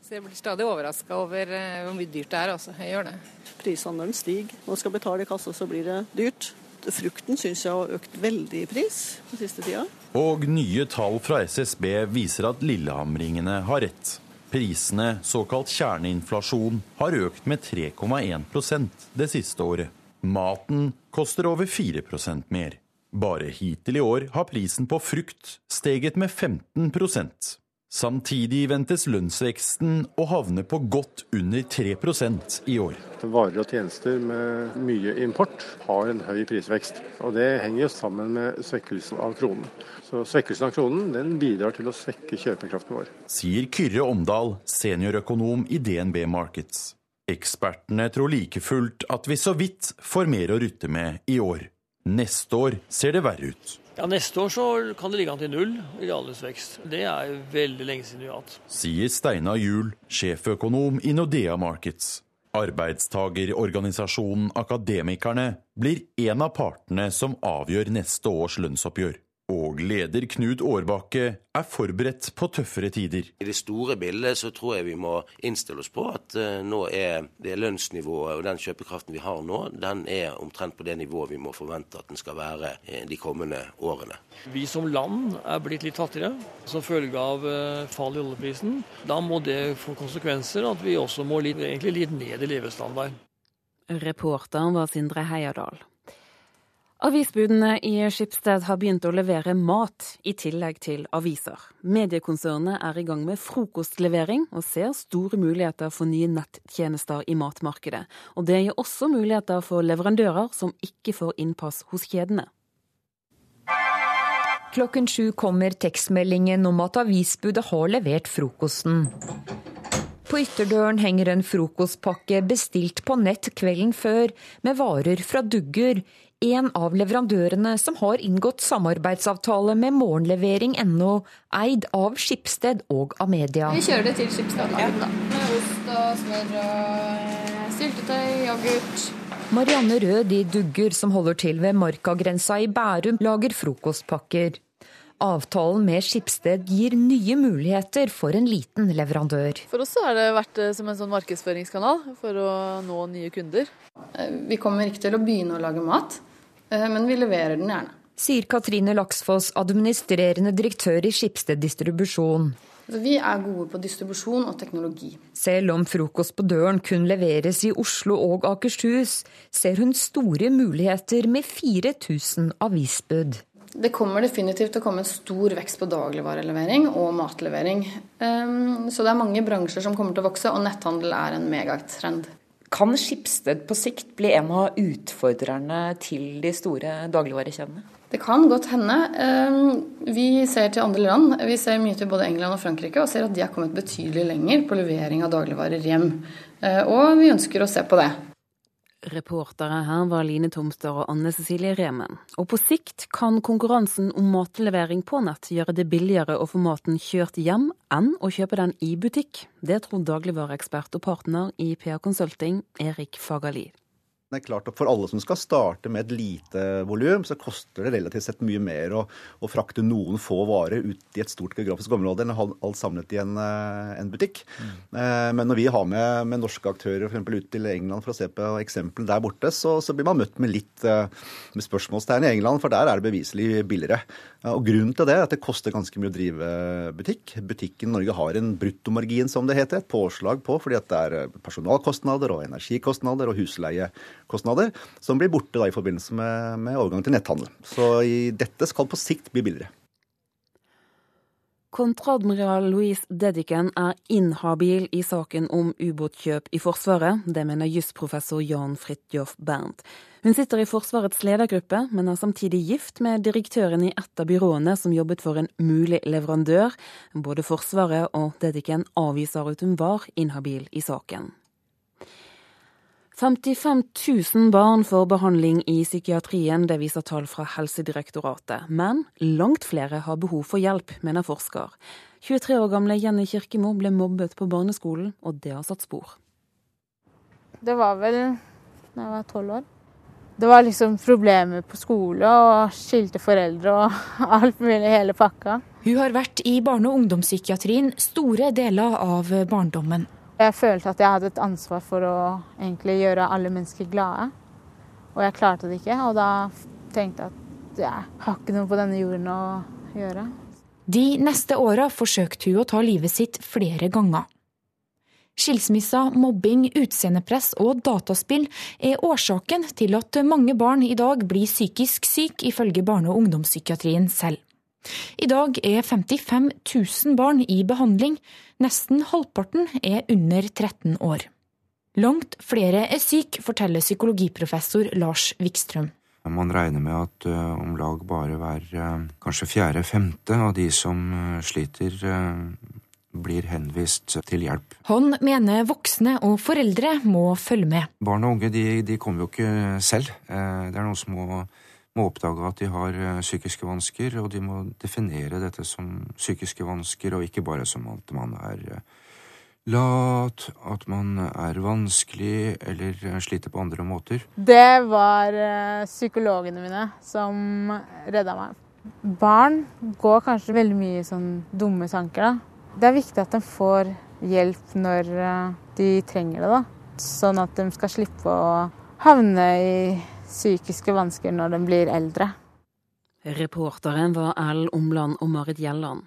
Speaker 57: Så jeg blir stadig overraska over eh, hvor mye dyrt det er. Også. Jeg gjør det.
Speaker 58: Prishandelen stiger. Når man skal betale i kassa, så blir det dyrt. Frukten syns jeg har økt veldig i pris den siste tida.
Speaker 59: Og nye tall fra SSB viser at lillehamringene har rett. Prisene, såkalt kjerneinflasjon, har økt med 3,1% det siste året. Maten koster over 4% mer. Bare hittil i år har prisen på frukt steget med 15 Samtidig ventes lønnsveksten å havne på godt under 3% i år.
Speaker 60: Varer og tjenester med mye import har en høy prisvekst. og Det henger jo sammen med svekkelsen av kronen. Så Svekkelsen av kronen den bidrar til å svekke kjøpekraften vår.
Speaker 59: Sier Kyrre Omdal, seniorøkonom i DNB Markets. Ekspertene tror like fullt at vi så vidt får mer å rutte med i år. Neste år ser det verre ut.
Speaker 41: Ja, Neste år så kan det ligge an til null i reallønnsvekst. Det er veldig lenge siden vi har hatt.
Speaker 59: Sier Steinar Juel, sjeføkonom i Nordea Markets. Arbeidstagerorganisasjonen Akademikerne blir en av partene som avgjør neste års lønnsoppgjør. Og leder Knut Årbakke er forberedt på tøffere tider.
Speaker 42: I det store bildet så tror jeg vi må innstille oss på at uh, nå er det lønnsnivået og den kjøpekraften vi har nå, den er omtrent på det nivået vi må forvente at den skal være uh, de kommende årene.
Speaker 41: Vi som land er blitt litt fattigere som følge av uh, fall i oljeprisen. Da må det få konsekvenser at vi også må litt, egentlig litt ned i levestandard.
Speaker 31: Reporteren var Sindre Heierdal. Avisbudene i Skipsted har begynt å levere mat, i tillegg til aviser. Mediekonsernet er i gang med frokostlevering, og ser store muligheter for nye nettjenester i matmarkedet. Og det gir også muligheter for leverandører som ikke får innpass hos kjedene.
Speaker 45: Klokken sju kommer tekstmeldingen om at avisbudet har levert frokosten. På ytterdøren henger en frokostpakke bestilt på nett kvelden før, med varer fra Dugger, en av leverandørene som har inngått samarbeidsavtale med morgenlevering.no, eid av Skipsted og Amedia.
Speaker 32: Vi kjører det til Skipsted, ja. med ost og smør og eh, syltetøy, yoghurt.
Speaker 45: Marianne Rød i Dugger, som holder til ved Markagrensa i Bærum, lager frokostpakker. Avtalen med Skipsted gir nye muligheter for en liten leverandør.
Speaker 54: For oss har det vært eh, som en sånn markedsføringskanal for å nå nye kunder.
Speaker 32: Eh, vi kommer ikke til å begynne å lage mat, men vi leverer den gjerne.
Speaker 45: Sier Katrine Laksfoss, administrerende direktør i Skipsted distribusjon.
Speaker 32: Altså, vi er gode på distribusjon og teknologi.
Speaker 45: Selv om frokost på døren kun leveres i Oslo og Akershus, ser hun store muligheter med 4000 avisbud.
Speaker 32: Det kommer definitivt til å komme en stor vekst på dagligvarelevering og matlevering. Ehm, så det er mange bransjer som kommer til å vokse, og netthandel er en megatrend.
Speaker 55: Kan Skipsted på sikt bli en av utfordrerne til de store dagligvarekjedene?
Speaker 32: Det kan godt hende. Ehm, vi ser til andre land. Vi ser mye til både England og Frankrike og ser at de har kommet betydelig lenger på levering av dagligvarer hjem. Eh, og vi ønsker å se på det.
Speaker 31: Reportere her var Line Tomster og Anne Cecilie Remen. Og på sikt kan konkurransen om matlevering på nett gjøre det billigere å få maten kjørt hjem enn å kjøpe den i butikk. Det tror dagligvareekspert og partner i PA Consulting, Erik Fagerli.
Speaker 48: Det er klart at For alle som skal starte med et lite volum, så koster det relativt sett mye mer å, å, frakte noen få varer ut i et stort geografisk område enn å ha alt samlet i en, eh, en butikk. Mm. Eh, men når vi har med, med norske aktører for ut til England for å se på eksemplene der borte, så, så, blir man møtt med litt eh, med spørsmålstegn i England, for der er det beviselig billigere. Og Grunnen til det er at det koster ganske mye å drive butikk. Butikken Norge har en bruttomargin, som det heter, et påslag på, fordi at det er personalkostnader og energikostnader og husleie kostnader, som blir borte da, i forbindelse med, med overgang til netthandel. Så dette skal på sikt bli billigere.
Speaker 31: Kontradmiral Louise Dedichen er inhabil i saken om ubåtkjøp i Forsvaret. Det mener jusprofessor Jan Fridtjof Bernt. Hun sitter i Forsvarets ledergruppe, men er samtidig gift med direktøren i et av byråene som jobbet for en mulig leverandør. Både Forsvaret og Dedichen avviser at hun var inhabil i saken. 55 000 barn får behandling i psykiatrien, det viser tall fra Helsedirektoratet. Men langt flere har behov for hjelp, mener forsker. 23 år gamle Jenny Kirkemo ble mobbet på barneskolen, og det har satt spor.
Speaker 3: Det var vel da jeg var tolv år. Det var liksom problemer på skole og skilte foreldre og alt mulig, hele pakka.
Speaker 4: Hun har vært i barne- og ungdomspsykiatrien store deler av barndommen.
Speaker 3: Jeg følte at jeg hadde et ansvar for å egentlig gjøre alle mennesker glade. Og jeg klarte det ikke, og da tenkte jeg at jeg har ikke noe på denne jorden å gjøre.
Speaker 4: De neste åra forsøkte hun å ta livet sitt flere ganger. Skilsmisser, mobbing, utseendepress og dataspill er årsaken til at mange barn i dag blir psykisk syke, ifølge barne- og ungdomspsykiatrien selv. I dag er 55 000 barn i behandling. Nesten halvparten er under 13 år. Langt flere er syke, forteller psykologiprofessor Lars Wikstrøm.
Speaker 6: Man regner med at uh, om lag bare hver uh, kanskje fjerde-femte av de som uh, sliter, blir henvist til hjelp.
Speaker 4: Han mener voksne og foreldre må følge med.
Speaker 6: Barn og unge de, de kommer jo ikke selv. det er noen som må må oppdage at de har eh, psykiske vansker, og de må definere dette som psykiske vansker, og ikke bare som at man er eh, lat, at man er vanskelig eller eh, sliter på andre måter.
Speaker 3: Det var psykologene mine som redda meg. Barn går kanskje veldig mye i sånn dumme tanker, da. Det er viktig at de får hjelp når de trenger det, da. Sånn at de skal slippe å havne i psykiske vansker når de blir eldre.
Speaker 31: Reporteren var Ellen Omland og Marit Gjelland.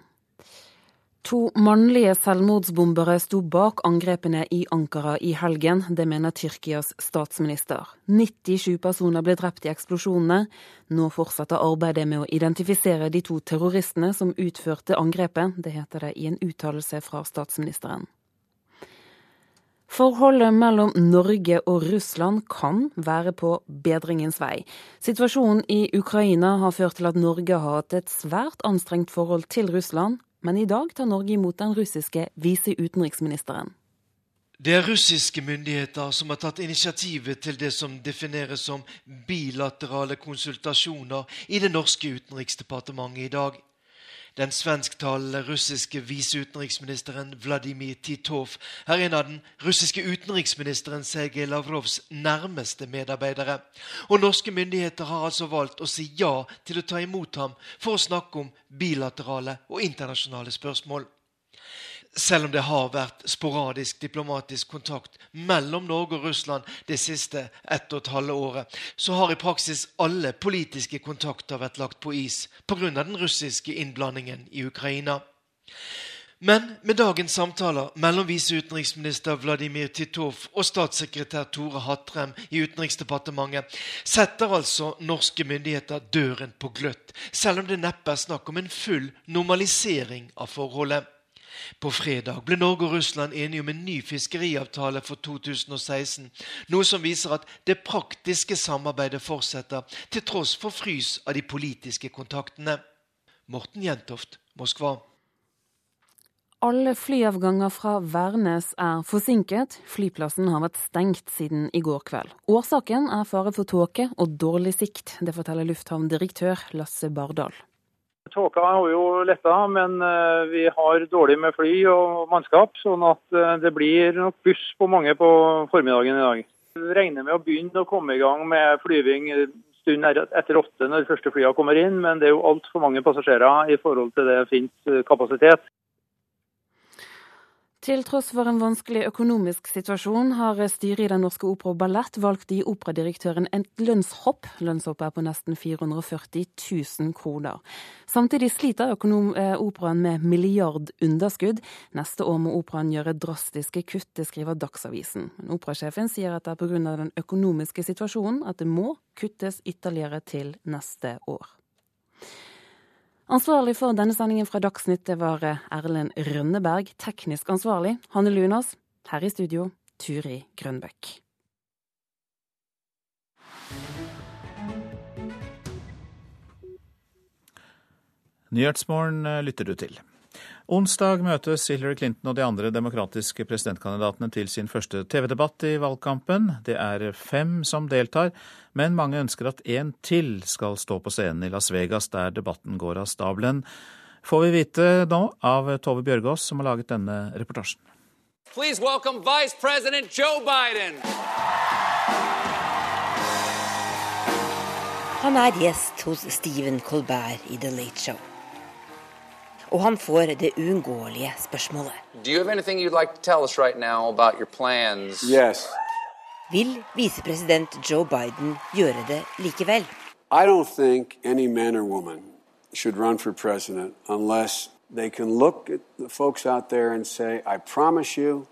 Speaker 31: To mannlige selvmordsbombere sto bak angrepene i Ankara i helgen. Det mener Tyrkias statsminister. 97 personer ble drept i eksplosjonene. Nå fortsetter arbeidet med å identifisere de to terroristene som utførte angrepet. Det heter det i en uttalelse fra statsministeren. Forholdet mellom Norge og Russland kan være på bedringens vei. Situasjonen i Ukraina har ført til at Norge har hatt et svært anstrengt forhold til Russland, men i dag tar Norge imot den russiske viseutenriksministeren.
Speaker 7: Det er russiske myndigheter som har tatt initiativet til det som defineres som bilaterale konsultasjoner i det norske utenriksdepartementet i dag. Den svensktalende russiske viseutenriksministeren Vladimir Titov er en av den russiske utenriksministeren Sergej Lavrovs nærmeste medarbeidere. Og norske myndigheter har altså valgt å si ja til å ta imot ham for å snakke om bilaterale og internasjonale spørsmål. Selv om det har vært sporadisk diplomatisk kontakt mellom Norge og Russland det siste ett og et halve året, så har i praksis alle politiske kontakter vært lagt på is pga. den russiske innblandingen i Ukraina. Men med dagens samtaler mellom viseutenriksminister Vladimir Titov og statssekretær Tore Hatrem i Utenriksdepartementet setter altså norske myndigheter døren på gløtt, selv om det neppe er snakk om en full normalisering av forholdet. På fredag ble Norge og Russland enige om en ny fiskeriavtale for 2016. Noe som viser at det praktiske samarbeidet fortsetter, til tross for frys av de politiske kontaktene. Morten Jentoft, Moskva.
Speaker 31: Alle flyavganger fra Værnes er forsinket. Flyplassen har vært stengt siden i går kveld. Årsaken er fare for tåke og dårlig sikt. Det forteller lufthavndirektør Lasse Bardal.
Speaker 36: Tåka har jo letta, men eh, vi har dårlig med fly og mannskap. Sånn at eh, det blir nok buss på mange på formiddagen i dag. Vi regner med å begynne å komme i gang med flyving stund etter åtte når de første flyene kommer inn, men det er jo altfor mange passasjerer i forhold til det finnes eh, kapasitet.
Speaker 31: Til tross for en vanskelig økonomisk situasjon har styret i Den norske opera og ballett valgt å gi operadirektøren et lønnshopp. Lønnshoppet er på nesten 440 000 kroner. Samtidig sliter økonom, eh, operaen med milliardunderskudd. Neste år må operaen gjøre drastiske kutt, det skriver Dagsavisen. Men operasjefen sier at det er pga. den økonomiske situasjonen at det må kuttes ytterligere til neste år. Ansvarlig for denne sendingen fra Dagsnytt det var eh, Erlend Rønneberg. Teknisk ansvarlig Hanne Lunas. Her i studio Turi Grønbøk.
Speaker 2: Nyhetsmorgen eh, lytter du til. Onsdag møtes Hillary Clinton og de andre demokratiske presidentkandidatene til sin første TV-debatt i valgkampen. Det er fem som deltar, men mange ønsker at én til skal stå på scenen i Las Vegas, der debatten går av stabelen. Får vi vite nå av Tove Bjørgaas, som har laget denne reportasjen. Please welcome Vice President Joe Biden.
Speaker 34: Han er gjest hos Stephen Colbert i The Late Show og han får det uunngåelige spørsmålet. Like right yes. Vil visepresident Joe Biden gjøre det likevel? I don't think any man or woman should run for president unless they can look at the folks out there and say, I promise you,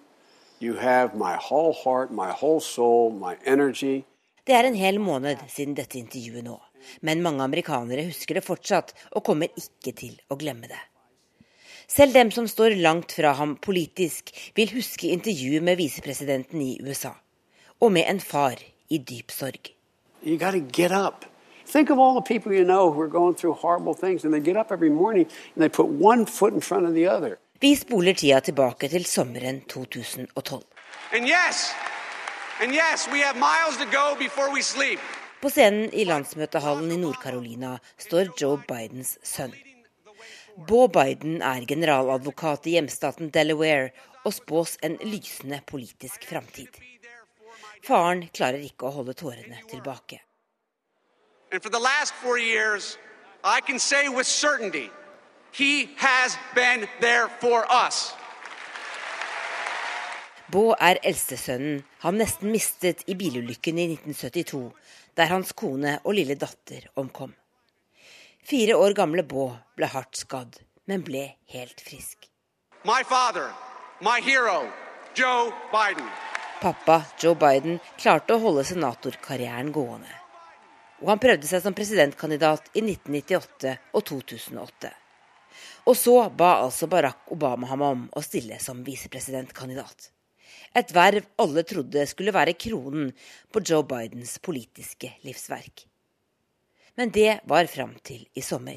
Speaker 34: you have my whole heart, my whole soul, my energy. Det er en hel måned siden dette intervjuet nå, men mange amerikanere husker det fortsatt og kommer ikke til å glemme det. Selv dem som står langt fra ham politisk, vil huske intervjuet med visepresidenten i USA, og med en far i dyp sorg. Think of all the people you know who are going through horrible things, and they get up every morning and they put one foot in front of the other. Vi spoler tida tilbake til sommeren 2012. And yes, and yes, we have miles to go before we sleep. På scenen i landsmøtehallen i Nord-Carolina står Joe Bidens sønn. Beau Biden er generaladvokat i hjemstaten Delaware og spås en lysende politisk framtid. Faren klarer ikke å holde tårene tilbake. Years, Beau er eldstesønnen han nesten mistet i bilulykken i 1972, der hans kone og lille datter omkom. Fire år gamle Bå ble hardt skadd, men ble helt frisk. My father, my hero, Joe Biden. Pappa Joe Biden klarte å holde senatorkarrieren gående. Og han prøvde seg som presidentkandidat i 1998 og 2008. Og så ba altså Barack Obama ham om å stille som visepresidentkandidat. Et verv alle trodde skulle være kronen på Joe Bidens politiske livsverk. Men det var fram til i sommer.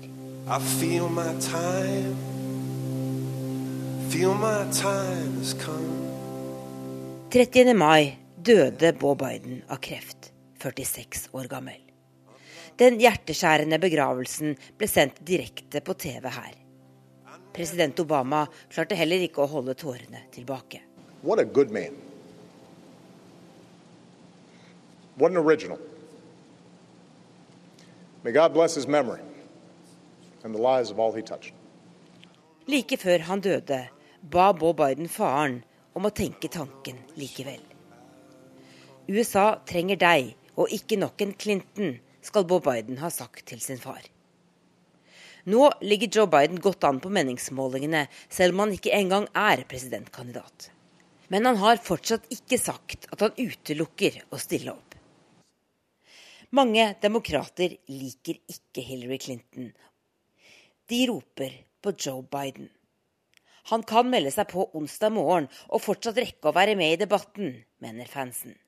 Speaker 34: 30. mai døde Bob Biden av kreft, 46 år gammel. Den hjerteskjærende begravelsen ble sendt direkte på TV her. President Obama klarte heller ikke å holde tårene tilbake.
Speaker 61: What a good man. What an original. May God bless his memory and the lives of all he touched.
Speaker 34: Like før han døde, ba Bob Biden faren om å tenke tanken likevel. USA trenger deg, og ikke nok en Clinton, skal Bob Biden ha sagt til sin far. Nå ligger Joe Biden godt an på meningsmålingene, selv om han ikke engang er presidentkandidat. Men han har fortsatt ikke sagt at han utelukker å stille opp. Mange demokrater liker ikke Hillary Clinton. De roper på Joe Biden. Han kan melde seg på onsdag morgen og fortsatt rekke å være med i debatten, mener fansen.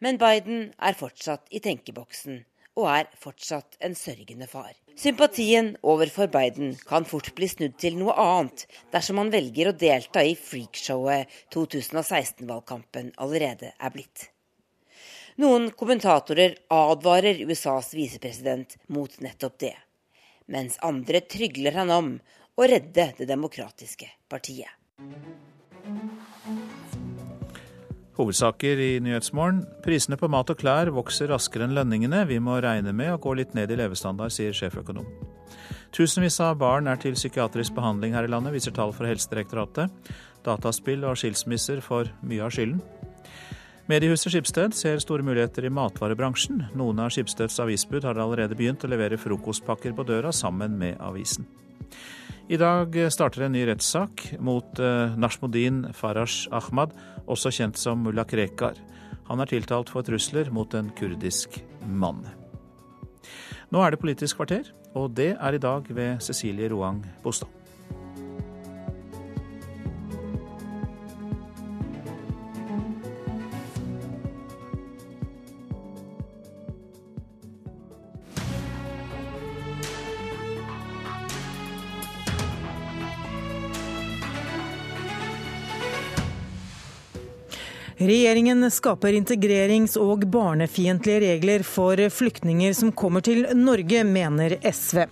Speaker 34: Men Biden er fortsatt i tenkeboksen og er fortsatt en sørgende far. Sympatien overfor Biden kan fort bli snudd til noe annet dersom han velger å delta i freakshowet 2016-valgkampen allerede er blitt. Noen kommentatorer advarer USAs visepresident mot nettopp det, mens andre trygler han om å redde det demokratiske partiet.
Speaker 2: Hovedsaker i Nyhetsmorgen. Prisene på mat og klær vokser raskere enn lønningene. Vi må regne med å gå litt ned i levestandard, sier sjeføkonom. Tusenvis av barn er til psykiatrisk behandling her i landet, viser tall fra Helsedirektoratet. Dataspill og skilsmisser får mye av skylden. Mediehuset Skipsted ser store muligheter i matvarebransjen. Noen av Skipsteds avisbud har allerede begynt å levere frokostpakker på døra sammen med avisen. I dag starter en ny rettssak mot eh, Nashmudin Farash Ahmad, også kjent som mulla Krekar. Han er tiltalt for trusler mot en kurdisk mann. Nå er det Politisk kvarter, og det er i dag ved Cecilie Roang Bostad.
Speaker 62: Regjeringen skaper integrerings- og barnefiendtlige regler for flyktninger som kommer til Norge, mener SV.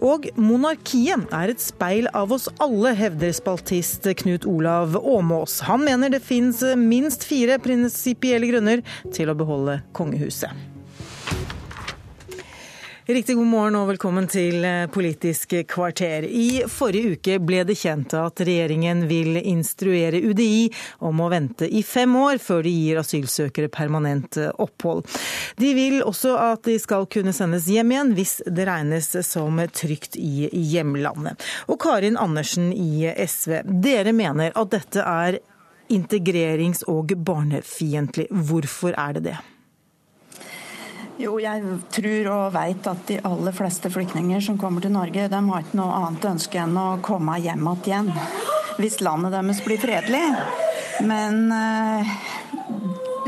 Speaker 62: Og monarkiet er et speil av oss alle, hevder spaltist Knut Olav Åmås. Han mener det finnes minst fire prinsipielle grunner til å beholde kongehuset. Riktig god morgen og velkommen til eh, Politisk kvarter. I forrige uke ble det kjent at regjeringen vil instruere UDI om å vente i fem år før de gir asylsøkere permanent eh, opphold. De vil også at de skal kunne sendes hjem igjen hvis det regnes som trygt i hjemlandet. Og Karin Andersen i SV, dere mener at dette er integrerings- og barnefiendtlig. Hvorfor er det det?
Speaker 63: Jo, jeg tror og veit at de aller fleste flyktninger som kommer til Norge, de har ikke noe annet ønske enn å komme hjem igjen. Hvis landet deres blir fredelig. Men eh,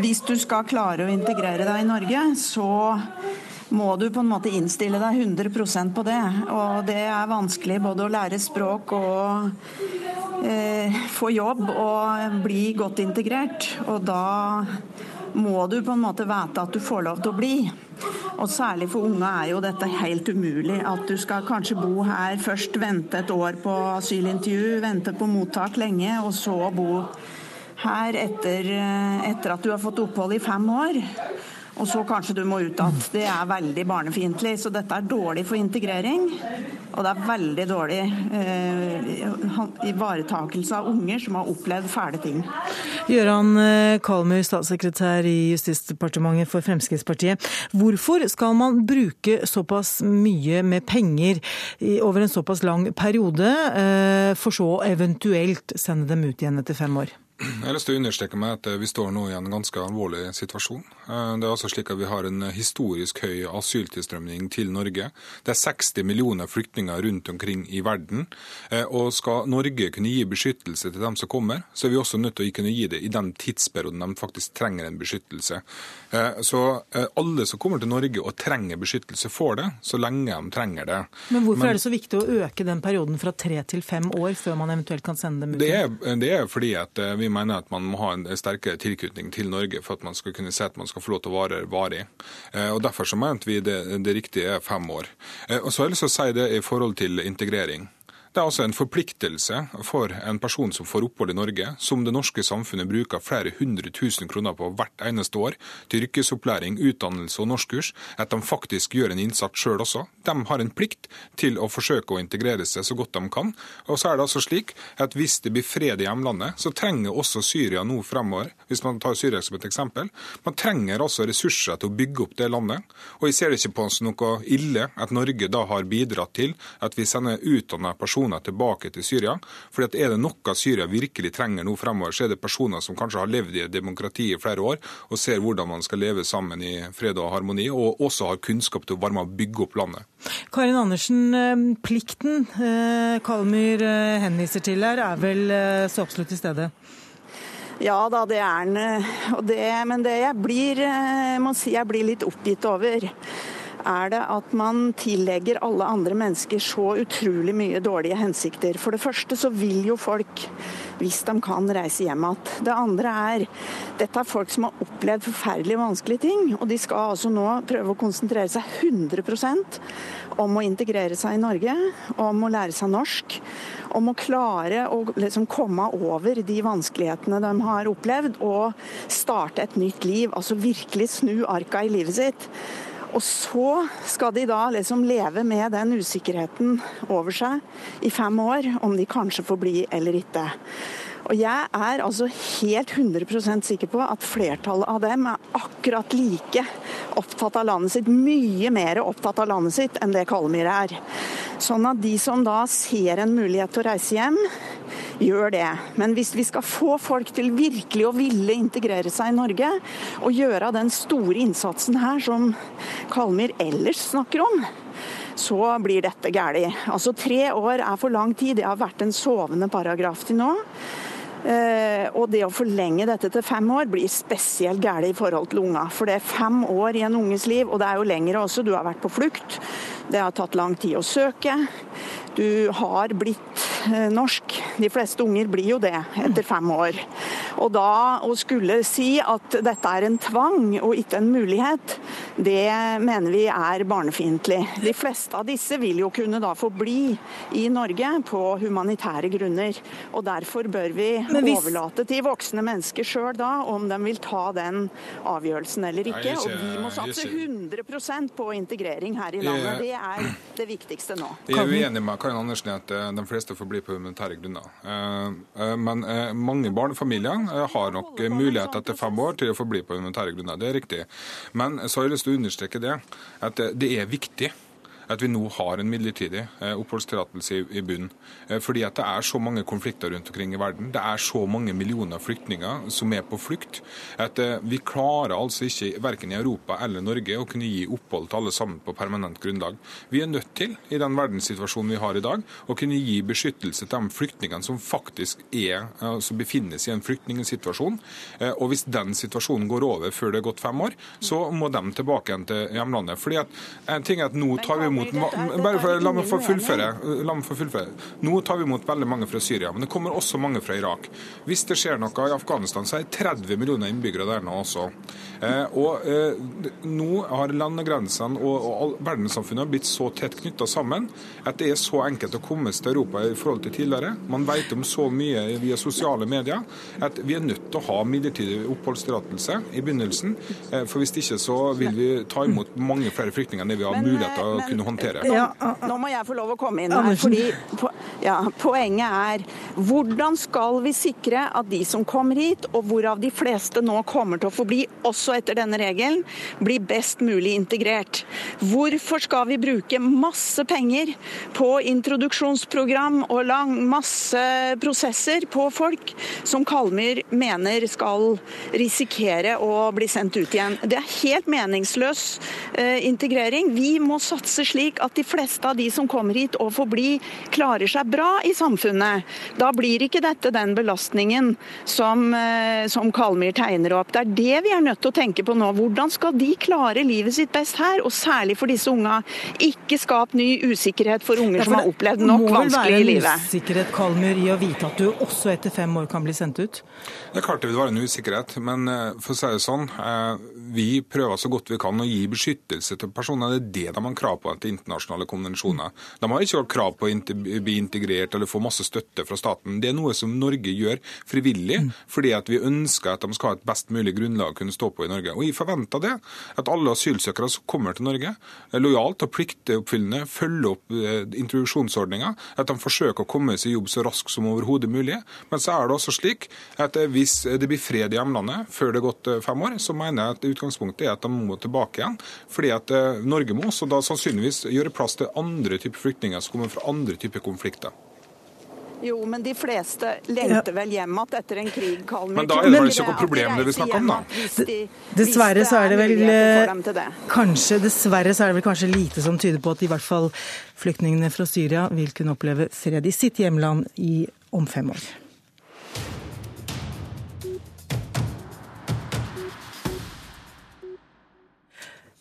Speaker 63: hvis du skal klare å integrere deg i Norge, så må du på en måte innstille deg 100% på det. Og det er vanskelig både å lære språk og eh, få jobb og bli godt integrert. Og da må du på en måte vite at du får lov til å bli. Og særlig for unge er jo dette helt umulig. At du skal kanskje bo her, først vente et år på asylintervju, vente på mottak lenge, og så bo her etter, etter at du har fått opphold i fem år og så kanskje du må ut igjen. Det er veldig barnefiendtlig. Så dette er dårlig for integrering. Og det er veldig dårlig eh, ivaretakelse av unger som har opplevd fæle ting.
Speaker 62: Gøran eh, Kalmøy, statssekretær i Justisdepartementet for Fremskrittspartiet. Hvorfor skal man bruke såpass mye med penger over en såpass lang periode, eh, for så eventuelt sende dem ut igjen etter fem år?
Speaker 64: Jeg har lyst til å understreke meg at vi står nå i en ganske alvorlig situasjon. Eh, det er altså slik at Vi har en historisk høy asyltilstrømning til Norge. Det er 60 millioner flyktninger rundt omkring i verden. Eh, og Skal Norge kunne gi beskyttelse til dem som kommer, så er vi også nødt til å kunne gi det i den tidsperioden de faktisk trenger en beskyttelse. Eh, så alle som kommer til Norge og trenger beskyttelse, får det, så lenge de trenger det.
Speaker 62: Men hvorfor Men, er det så viktig å øke den perioden fra tre til fem år før man eventuelt kan sende dem ut?
Speaker 64: Det er, det er fordi at vi mener at man må ha en sterkere tilknytning til Norge for at man skal kunne se at man skal få lov til å vare varig. Og Derfor så mente vi det, det riktige er fem år. Og så har jeg lyst til å si det i forhold til integrering. Det er altså en forpliktelse for en person som får opphold i Norge, som det norske samfunnet bruker flere hundre tusen kroner på hvert eneste år, til yrkesopplæring, utdannelse og norskkurs, at de faktisk gjør en innsats sjøl også. De har en plikt til å forsøke å integrere seg så godt de kan. Og så er det altså slik at hvis det blir fred i hjemlandet, så trenger også Syria nå fremover, hvis man tar Syria som et eksempel, man trenger altså ressurser til å bygge opp det landet. Og jeg ser ikke på som noe ille at Norge da har bidratt til at vi sender utdanna personer personer tilbake til Syria. Fordi at Er det noe Syria virkelig trenger nå fremover, så er det personer som kanskje har levd i demokrati i flere år og ser hvordan man skal leve sammen i fred og harmoni, og også har kunnskap til å være med å bygge opp landet.
Speaker 62: Karin Andersen, eh, plikten eh, Kalmyr eh, henviser til her, er vel så absolutt til stede?
Speaker 63: Ja da, det er den. men det jeg blir, må si jeg blir litt oppgitt over, er det at man tillegger alle andre mennesker så utrolig mye dårlige hensikter. For det første så vil jo folk, hvis de kan, reise hjem igjen. Det andre er dette er folk som har opplevd forferdelig vanskelige ting. Og de skal altså nå prøve å konsentrere seg 100% om å integrere seg i Norge, om å lære seg norsk. Om å klare å liksom komme over de vanskelighetene de har opplevd, og starte et nytt liv. Altså virkelig snu arka i livet sitt. Og så skal de da liksom leve med den usikkerheten over seg i fem år, om de kanskje får bli eller ikke. Og jeg er altså helt 100% sikker på at flertallet av dem er akkurat like opptatt av landet sitt, mye mer opptatt av landet sitt enn det Kallemyr er. Sånn at de som da ser en mulighet til å reise hjem, gjør det. Men hvis vi skal få folk til virkelig å ville integrere seg i Norge, og gjøre den store innsatsen her som Kalmyr ellers snakker om, så blir dette galt. Altså Tre år er for lang tid. Det har vært en sovende paragraf til nå. Uh, og det å forlenge dette til fem år blir spesielt galt i forhold til unga. For det er fem år i en unges liv, og det er jo lengre også. Du har vært på flukt. Det har tatt lang tid å søke. Du har blitt eh, norsk. De fleste unger blir jo det etter fem år. Og da å skulle si at dette er en tvang og ikke en mulighet, det mener vi er barnefiendtlig. De fleste av disse vil jo kunne da få bli i Norge på humanitære grunner. Og derfor bør vi hvis... overlate til voksne mennesker sjøl da om de vil ta den avgjørelsen eller ikke. Og vi må satse 100% på integrering her i landet. Det er det viktigste nå.
Speaker 64: Jeg er uenig med Karin Andersen i at eh, de fleste får bli på humanitære grunner. Eh, eh, men mange barnefamilier har nok mulighet etter fem år til å få bli på humanitære grunner. Det er riktig. Men så har jeg lyst til å understreke det, at det er viktig at vi nå har en midlertidig eh, oppholdstillatelse i bunn. Eh, fordi at det er så mange konflikter rundt omkring i verden. Det er så mange millioner flyktninger som er på flukt. At eh, vi klarer altså ikke, verken i Europa eller Norge, å kunne gi opphold til alle sammen på permanent grunnlag. Vi er nødt til, i den verdenssituasjonen vi har i dag, å kunne gi beskyttelse til de flyktningene som faktisk er, altså befinner seg i en flyktningsituasjon. Og hvis den situasjonen går over før det er gått fem år, så må de tilbake igjen til hjemlandet. Fordi at en ting er at nå tar vi imot bare for, La meg få fullføre. La meg få fullføre. Nå tar vi imot veldig mange fra Syria, men det kommer også mange fra Irak. Hvis det skjer noe i Afghanistan, så er det 30 millioner innbyggere der nå også. Eh, og eh, Nå har landegrensene og, og verdenssamfunnet blitt så tett knytta sammen at det er så enkelt å komme til Europa i forhold til tidligere. Man vet om så mye via sosiale medier at vi er nødt til å ha midlertidig oppholdstillatelse i begynnelsen. Eh, for hvis ikke så vil vi ta imot mange flere flyktninger enn det vi har mulighet til å kunne håndtere.
Speaker 63: Nå, nå, må jeg få lov å komme inn her. fordi ja, Poenget er hvordan skal vi sikre at de som kommer hit, og hvorav de fleste nå kommer til å få bli, også etter denne regelen, blir best mulig integrert? Hvorfor skal vi bruke masse penger på introduksjonsprogram og lang, masse prosesser på folk som Kalmyr mener skal risikere å bli sendt ut igjen? Det er helt meningsløs eh, integrering. Vi må satse slik at de fleste av de som kommer hit og får bli, klarer seg bra i samfunnet. Da blir ikke dette den belastningen som, eh, som Kalmyr tegner opp. Det er det vi er nødt til å tenke på nå. Hvordan skal de klare livet sitt best her, og særlig for disse unga. Ikke skap ny usikkerhet for unger ja, for som har opplevd nok vanskelig i livet.
Speaker 62: Det Må vel være en usikkerhet Kalmyr, i å vite at du også etter fem år kan bli sendt ut?
Speaker 64: Det er klart det vil være en usikkerhet, men eh, for å si det sånn, eh, vi prøver så godt vi kan å gi beskyttelse til personer. Det er det de har krav på etter internasjonale konvensjoner. De har ikke krav på å bli integrert eller få masse støtte fra staten. Det er noe som Norge gjør frivillig, mm. fordi at vi ønsker at de skal ha et best mulig grunnlag å kunne stå på i Norge. Og vi forventer det, at alle asylsøkere som kommer til Norge, lojalt og pliktoppfyllende, følger opp eh, introduksjonsordninga, at de forsøker å komme seg i jobb så raskt som overhodet mulig. Men så er det også slik at hvis det blir fred i hjemlandet før det er gått eh, fem år, så mener jeg at utgangspunktet er at de må tilbake igjen. fordi at eh, Norge må også da sannsynligvis gjøre plass til andre typer flyktninger som kommer fra andre typer konflikter.
Speaker 63: Jo, men de fleste lengter vel hjem igjen etter en krig, Kalmyr.
Speaker 64: Men da er det vel ikke noe problem det vi snakker om, da?
Speaker 62: dessverre så er det vel eh, kanskje, dessverre så er det vel kanskje lite som tyder på at i hvert fall flyktningene fra Syria vil kunne oppleve fred i sitt hjemland i, om fem år.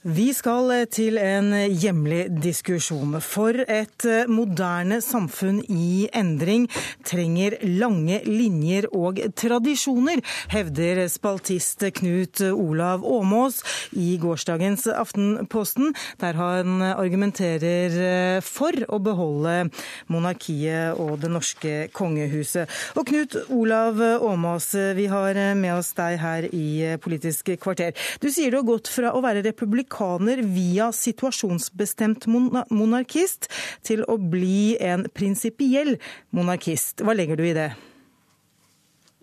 Speaker 62: Vi skal til en hjemlig diskusjon. For et moderne samfunn i endring trenger lange linjer og tradisjoner, hevder spaltist Knut Olav Åmås i gårsdagens Aftenposten, der han argumenterer for å beholde monarkiet og det norske kongehuset. Og Knut Olav Åmås, vi har med oss deg her i Politisk kvarter. Du sier du har gått fra å være republikaner republikaner via situasjonsbestemt monarkist til å bli en prinsipiell monarkist. Hva legger du i det?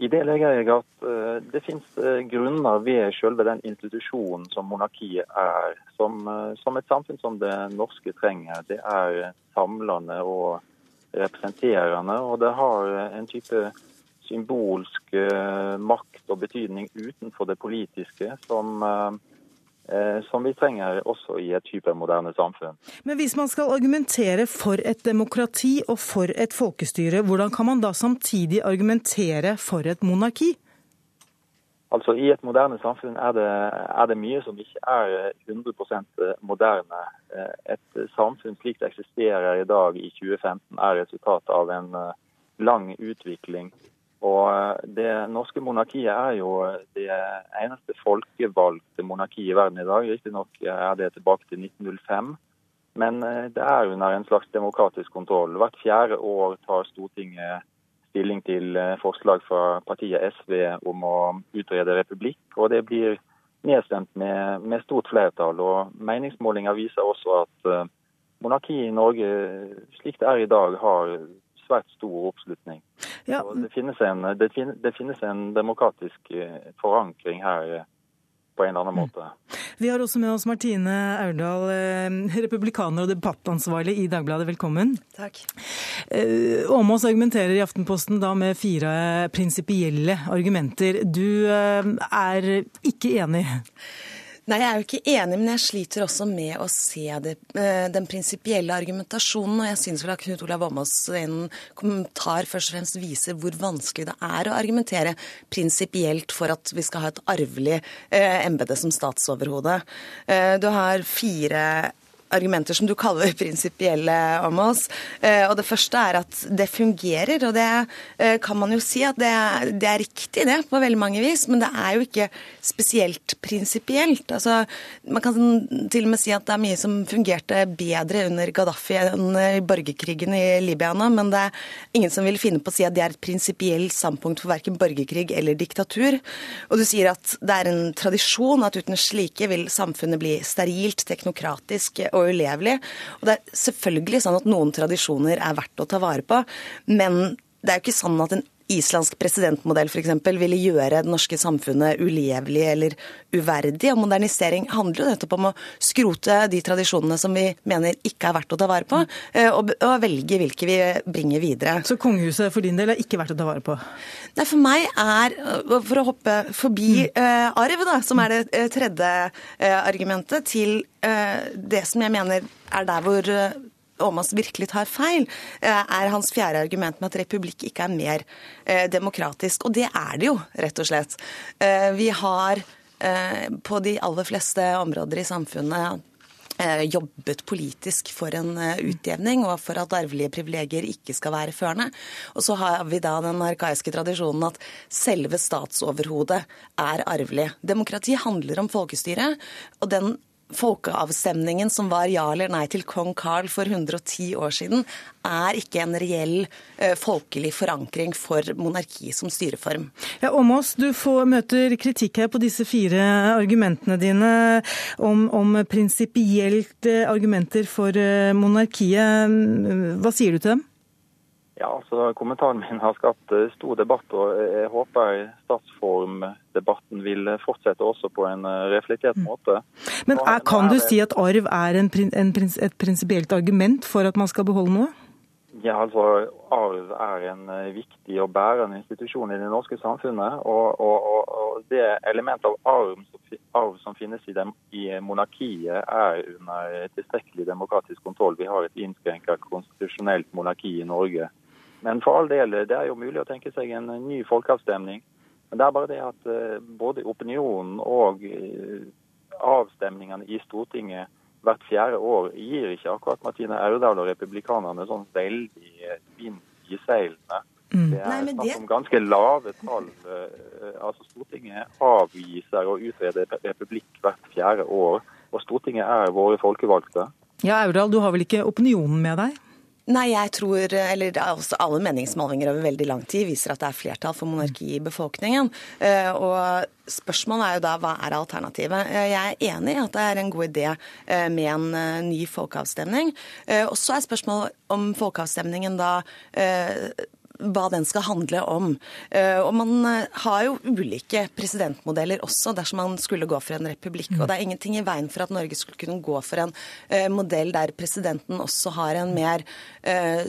Speaker 38: I det legger jeg at uh, det finnes uh, grunner ved selve den institusjonen som monarkiet er. Som, uh, som, et samfunn som det norske trenger. Det er samlende og representerende. Og det har en type symbolsk makt og betydning utenfor det politiske som Eh, som vi trenger også i et hypermoderne samfunn.
Speaker 62: Men hvis man skal argumentere for et demokrati og for et folkestyre, hvordan kan man da samtidig argumentere for et monarki?
Speaker 38: Altså I et moderne samfunn er det, er det mye som ikke er 100% moderne. Eh, et samfunn slik det eksisterer i dag i 2015 er resultat av en eh, lang utvikling og eh, Det norske monarkiet er jo det eneste folkevalgte monarkiet i verden i dag. Riktignok er det tilbake til 1905, men eh, det er under en slags demokratisk kontroll. Hvert fjerde år tar Stortinget stilling til eh, forslag fra partiet SV om å utrede republikk. og Det blir nedstemt med, med stort flertall. og Meningsmålinger viser også at monarkiet i Norge, slik det er i dag, har svært stor oppslutning. Ja. Det finnes, en, det, finnes, det, finnes, en, demokratisk eh, forankring her eh, på en eller annen måte.
Speaker 62: Vi har også med oss Martine Aurdal, eh, republikaner og debattansvarlig i Dagbladet. Velkommen.
Speaker 65: Takk.
Speaker 62: Åmås argumenterer i Aftenposten da med fire prinsipielle argumenter. Du er ikke enig?
Speaker 65: Nei, jeg er jo ikke enig, men jeg sliter også med å se det, eh, den prinsipielle argumentasjonen. Og jeg syns vel at Knut Olav Åmås en kommentar først og fremst viser hvor vanskelig det er å argumentere prinsipielt for at vi skal ha et arvelig eh, embete som statsoverhode. Eh, du har fire argumenter som du kaller prinsipielle oss. Eh, og Det første er at det fungerer, og det eh, kan man jo si at det er, det er riktig det på veldig mange vis, men det er jo ikke spesielt prinsipielt. Altså, man kan til og med si at det er mye som fungerte bedre under Gaddafi enn i borgerkrigen i Libya nå, men det er ingen som vil finne på å si at det er et prinsipielt standpunkt for verken borgerkrig eller diktatur. Og du sier at det er en tradisjon at uten slike vil samfunnet bli sterilt, teknokratisk og og ulevelig. Og det er selvfølgelig sånn at noen tradisjoner er verdt å ta vare på, men det er jo ikke sånn at en islandsk presidentmodell f.eks. ville gjøre det norske samfunnet ulevelig eller uverdig. Og modernisering handler jo nettopp om å skrote de tradisjonene som vi mener ikke er verdt å ta vare på, eh, og, velge hvilke vi bringer videre.
Speaker 62: Så kongehuset for din del er ikke verdt å ta vare på?
Speaker 65: Nei, for meg er, for å hoppe forbi mm. uh, arv, da, som er det tredje uh, argumentet, til det som jeg mener er der hvor Åmås virkelig tar feil, eh, er hans fjerde argument med at republikk ikke er mer eh, demokratisk. Og det er det jo, rett og slett. Eh, vi har på de aller fleste områder i samfunnet jobbet politisk for en utjevning og for at arvelige privilegier ikke skal være førende. Og så har vi da den arkaiske tradisjonen at selve statsoverhodet er arvelig. Demokrati handler om folkestyre, og den folkeavstemningen som var ja eller nei til kong Carl for 110 år siden, er ikke en reell eh, folkelig forankring for monarki som styreform.
Speaker 62: Ja, Åmås, du får, møter kritikk her på disse fire argumentene dine om, om prinsipielt eh, argumenter for eh, monarkiet. Hva sier du til dem?
Speaker 38: Ja, altså Kommentaren min har skapt eh, stor debatt, og jeg håper statsformdebatten vil fortsette også på en eh, reflektert mm. måte.
Speaker 62: Men er, Kan du si at arv er en, en, et prinsipielt argument for at man skal beholde noe?
Speaker 38: Ja, altså Arv er en eh, viktig og bærende institusjon i det norske samfunnet. Og, og, og det element av arv, arv som finnes i, dem, i, monarkiet, er under tilstrekkelig demokratisk kontroll. Vi har et innskrenket konstitusjonelt monarki i Norge. Men for all del, det er jo mulig å tenke seg en ny folkeavstemning. Men det er bare det at eh, både opinionen og eh, avstemningene i Stortinget hvert fjerde år gir ikke akkurat Martine Aurdal og republikanerne sånn veldig eh, vind i seilene. Mm. Det er snakk om ganske lave tall. Altså Stortinget avviser å utrede republikk hvert fjerde år. Og Stortinget er våre folkevalgte.
Speaker 62: Ja, Aurdal, du har vel ikke opinionen med deg?
Speaker 65: Nei, jeg tror, eller også alle meningsmålinger over veldig lang tid viser at det er flertall for monarki i befolkningen. Eh, og spørsmålet er jo da hva er alternativet? Eh, jeg er enig i at det er en god idé eh, med en ny folkeavstemning. Og så er spørsmålet om folkeavstemningen da hva den skal handle om. Eh, og man eh, har jo ulike presidentmodeller også dersom man skulle gå for en republikk. Og det er ingenting i veien for at Norge skulle kunne gå for en eh, modell der presidenten også har en mer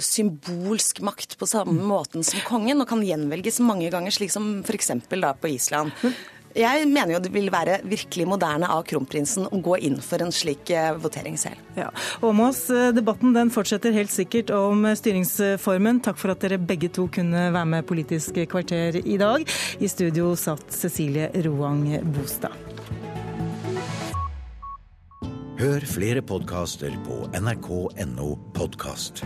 Speaker 65: symbolsk makt på samme måten som kongen, og kan gjenvelges mange ganger, slik som f.eks. da på Island. Jeg mener jo det vil være virkelig moderne av kronprinsen å gå inn for en slik eh, votering selv.
Speaker 62: Ja. Åmås, eh, debatten den fortsetter helt sikkert om styringsformen. Takk for at dere begge to kunne være med Politisk kvarter i dag. I studio satt Cecilie Roang Bostad.
Speaker 66: Hør flere podkaster på nrk.no podkast.